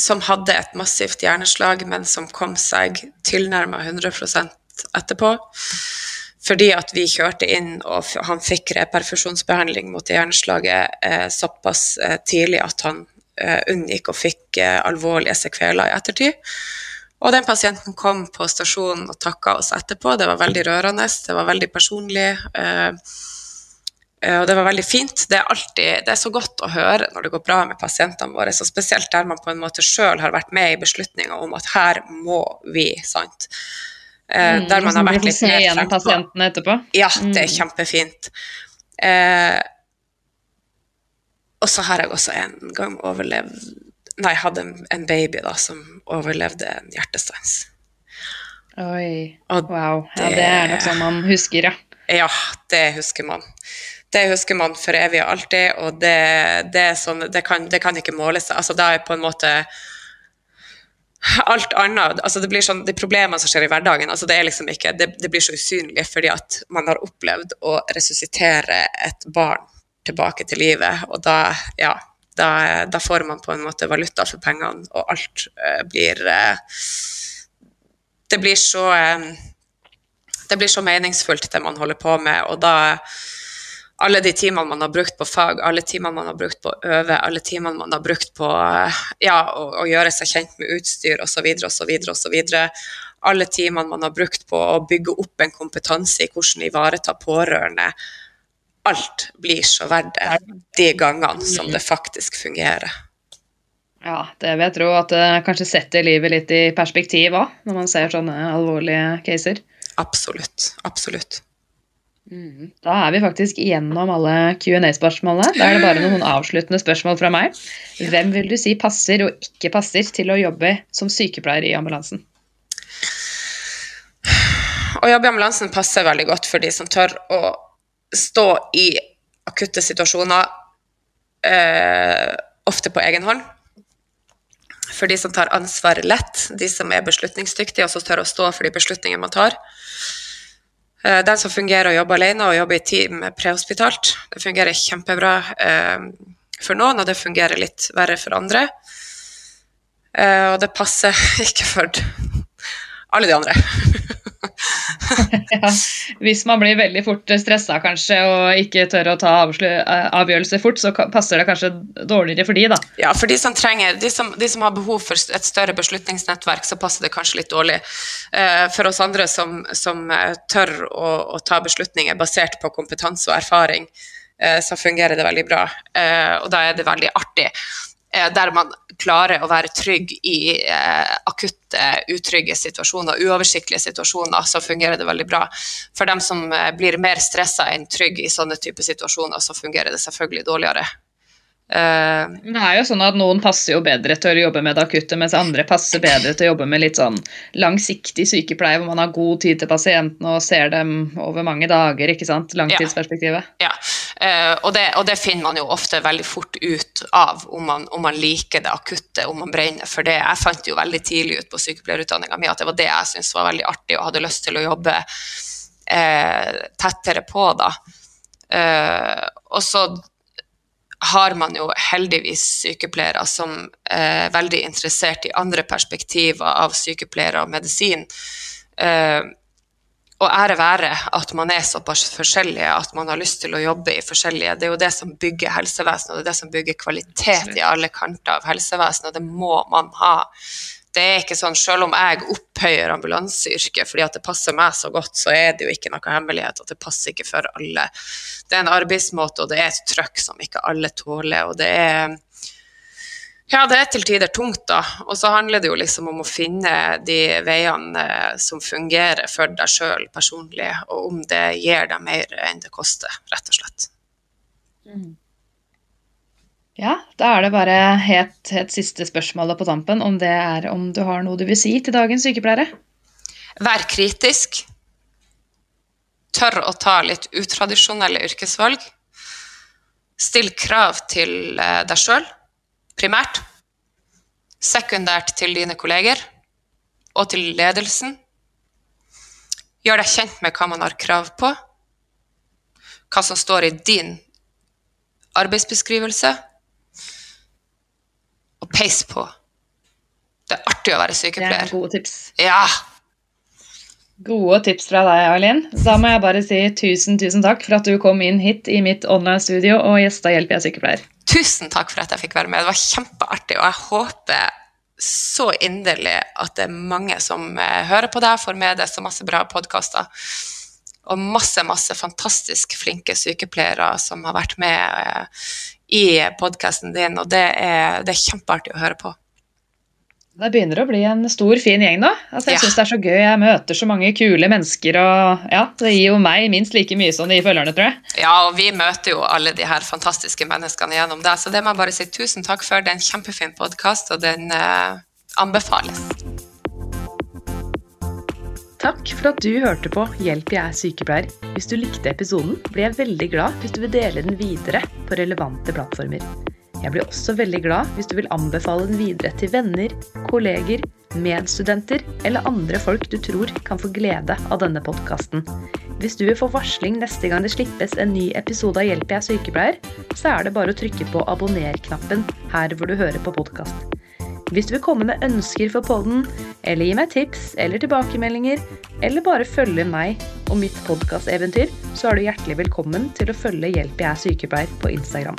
som hadde et massivt hjerneslag, men som kom seg tilnærma 100% etterpå. Fordi at vi kjørte inn, og han fikk reperfusjonsbehandling mot hjerneslaget eh, såpass eh, tidlig at han eh, unngikk og fikk eh, alvorlige sekveler i ettertid. Og den pasienten kom på stasjonen og takka oss etterpå. Det var veldig rørende, det var veldig personlig. Eh, og det var veldig fint. Det er, alltid, det er så godt å høre når det går bra med pasientene våre, så spesielt der man på en måte sjøl har vært med i beslutninga om at her må vi, sant. Eh, mm, der man har vært litt mer frempå. pasientene etterpå. Ja, det er mm. kjempefint. Eh, og så har jeg også en gang overlevd Nei, jeg hadde en baby da som overlevde en hjertestans. Oi. Og wow. Ja, det, det er noe som man husker, ja. Ja, det husker man det husker man for evig og alltid, og det, det, sånn, det, kan, det kan, ikke måles. Altså, da er på en måte alt annet altså det blir sånn, De problemene som skjer i hverdagen, altså det, er liksom ikke, det, blir så usynlig fordi at man har opplevd å resuscitere et barn tilbake til livet, og da, ja, da, da får man på en måte valuta for pengene, og alt uh, blir uh, Det blir så um, Det blir så meningsfullt, det man holder på med, og da alle de timene man har brukt på fag, alle timene man har brukt på å øve, alle timene man har brukt på ja, å, å gjøre seg kjent med utstyr osv., osv., osv. Alle timene man har brukt på å bygge opp en kompetanse i hvordan ivareta pårørende. Alt blir så verdt det de gangene som det faktisk fungerer. Ja, det vil jeg tro at det kanskje setter livet litt i perspektiv òg, når man ser sånne alvorlige caser. Absolutt. Absolutt. Mm. Da er vi faktisk igjennom alle Q&A-spørsmålene. Da er det bare noen avsluttende spørsmål fra meg. Hvem vil du si passer og ikke passer til å jobbe som sykepleier i ambulansen? Å jobbe i ambulansen passer veldig godt for de som tør å stå i akutte situasjoner, eh, ofte på egen hånd. For de som tar ansvaret lett, de som er beslutningsdyktige og som tør å stå for de beslutningene man tar. Eh, den som fungerer og jobber alene og jobber i team prehospitalt. Det fungerer kjempebra eh, for noen, og det fungerer litt verre for andre. Eh, og det passer ikke for alle de andre. ja, hvis man blir veldig fort stressa kanskje og ikke tør å ta avgjørelser fort, så passer det kanskje dårligere for de, da. Ja, for de som trenger, de som, de som har behov for et større beslutningsnettverk, så passer det kanskje litt dårlig. Eh, for oss andre som, som eh, tør å, å, ta beslutninger basert på kompetanse og erfaring, eh, så fungerer det veldig bra. Og da er det veldig artig. Eh, der man klarer å være trygg i eh, akutte, utrygge situasjoner, uoversiktlige situasjoner, så fungerer det veldig bra. For dem som eh, blir mer stressa enn trygg i sånne type situasjoner, så fungerer det selvfølgelig dårligere. Det er jo sånn at Noen passer jo bedre til å jobbe med det akutte, mens andre passer bedre til å jobbe med litt sånn langsiktig sykepleie, hvor man har god tid til pasientene og ser dem over mange dager. ikke sant? Langtidsperspektivet. Ja, ja. Uh, og, det, og, det, finner man jo ofte veldig fort ut av, om man, om man, liker det akutte, om man brenner for det. Jeg fant jo veldig tidlig ut på sykepleierutdanninga mi at det var det jeg syntes var veldig artig og hadde lyst til å jobbe eh, tettere på da. og så har man jo heldigvis sykepleiere som er veldig interessert i andre perspektiver av sykepleiere og medisin. Eh, og ære være at man er såpass forskjellige at man har lyst til å jobbe i forskjellige Det er jo det som bygger helsevesenet, og det er det som bygger kvalitet i alle kanter av helsevesenet, og det må man ha det er ikke sånn, Selv om jeg opphøyer ambulanseyrket fordi at det passer meg så godt, så er det jo ikke noe hemmelighet at det passer ikke for alle. Det er en arbeidsmåte, og det er et trøkk som ikke alle tåler. og det er ja, det er til tider tungt, da. Og så handler det jo liksom om å finne de veiene eh, som fungerer for deg sjøl personlig, og om det gir deg mer enn det koster, rett og slett. Mm. Ja, da er det bare helt, helt siste spørsmålet på tampen, om det er om du har noe du vil si til dagens sykepleiere? Vær kritisk. Tør å ta litt utradisjonelle yrkesvalg. Still krav til eh, deg sjøl, primært. Sekundært til dine kolleger og til ledelsen. Gjør deg kjent med hva man har krav på, hva som står i din arbeidsbeskrivelse, og peis på. Det er artig å være sykepleier. Det er gode tips. Ja! Gode tips fra deg, Eileen. Da må jeg bare si tusen, tusen takk for at du kom inn hit i mitt online-studio og gjesta Hjelp, jeg er sykepleier. Tusen takk for at jeg fikk være med. Det var kjempeartig, og jeg håper så inderlig at det er mange som eh, hører på deg, får med deg så masse bra podkaster. Og masse, masse fantastisk flinke sykepleiere som har vært med eh, i podkasten din, og det er, det er kjempeartig å høre på. Det begynner å bli en stor, fin gjeng nå. Altså, jeg Ja. synes det er så gøy. Jeg møter så mange kule mennesker, og ja, det gir jo meg minst like mye som det gir følgerne, tror jeg. Ja, og vi møter jo alle de her fantastiske menneskene gjennom det, så det må jeg bare si tusen takk for. Det er en kjempefin podkast, og den eh, anbefales. Takk for at du hørte på Hjelp, jeg er sykepleier. Hvis du likte episoden, blir jeg veldig glad hvis du vil dele den videre på relevante plattformer. Jeg blir også veldig glad hvis du vil anbefale den videre til venner, kolleger, medstudenter eller andre folk du tror kan få glede av denne podkasten. Hvis du vil få varsling neste gang det slippes en ny episode av Hjelp, jeg er sykepleier, så er det bare å trykke på abonner-knappen her hvor du hører på podkast. Hvis du vil komme med ønsker for podden, eller gi meg tips eller tilbakemeldinger, eller bare følge meg og mitt podkasteventyr, så er du hjertelig velkommen til å følge Hjelp jeg er sykepleier på Instagram.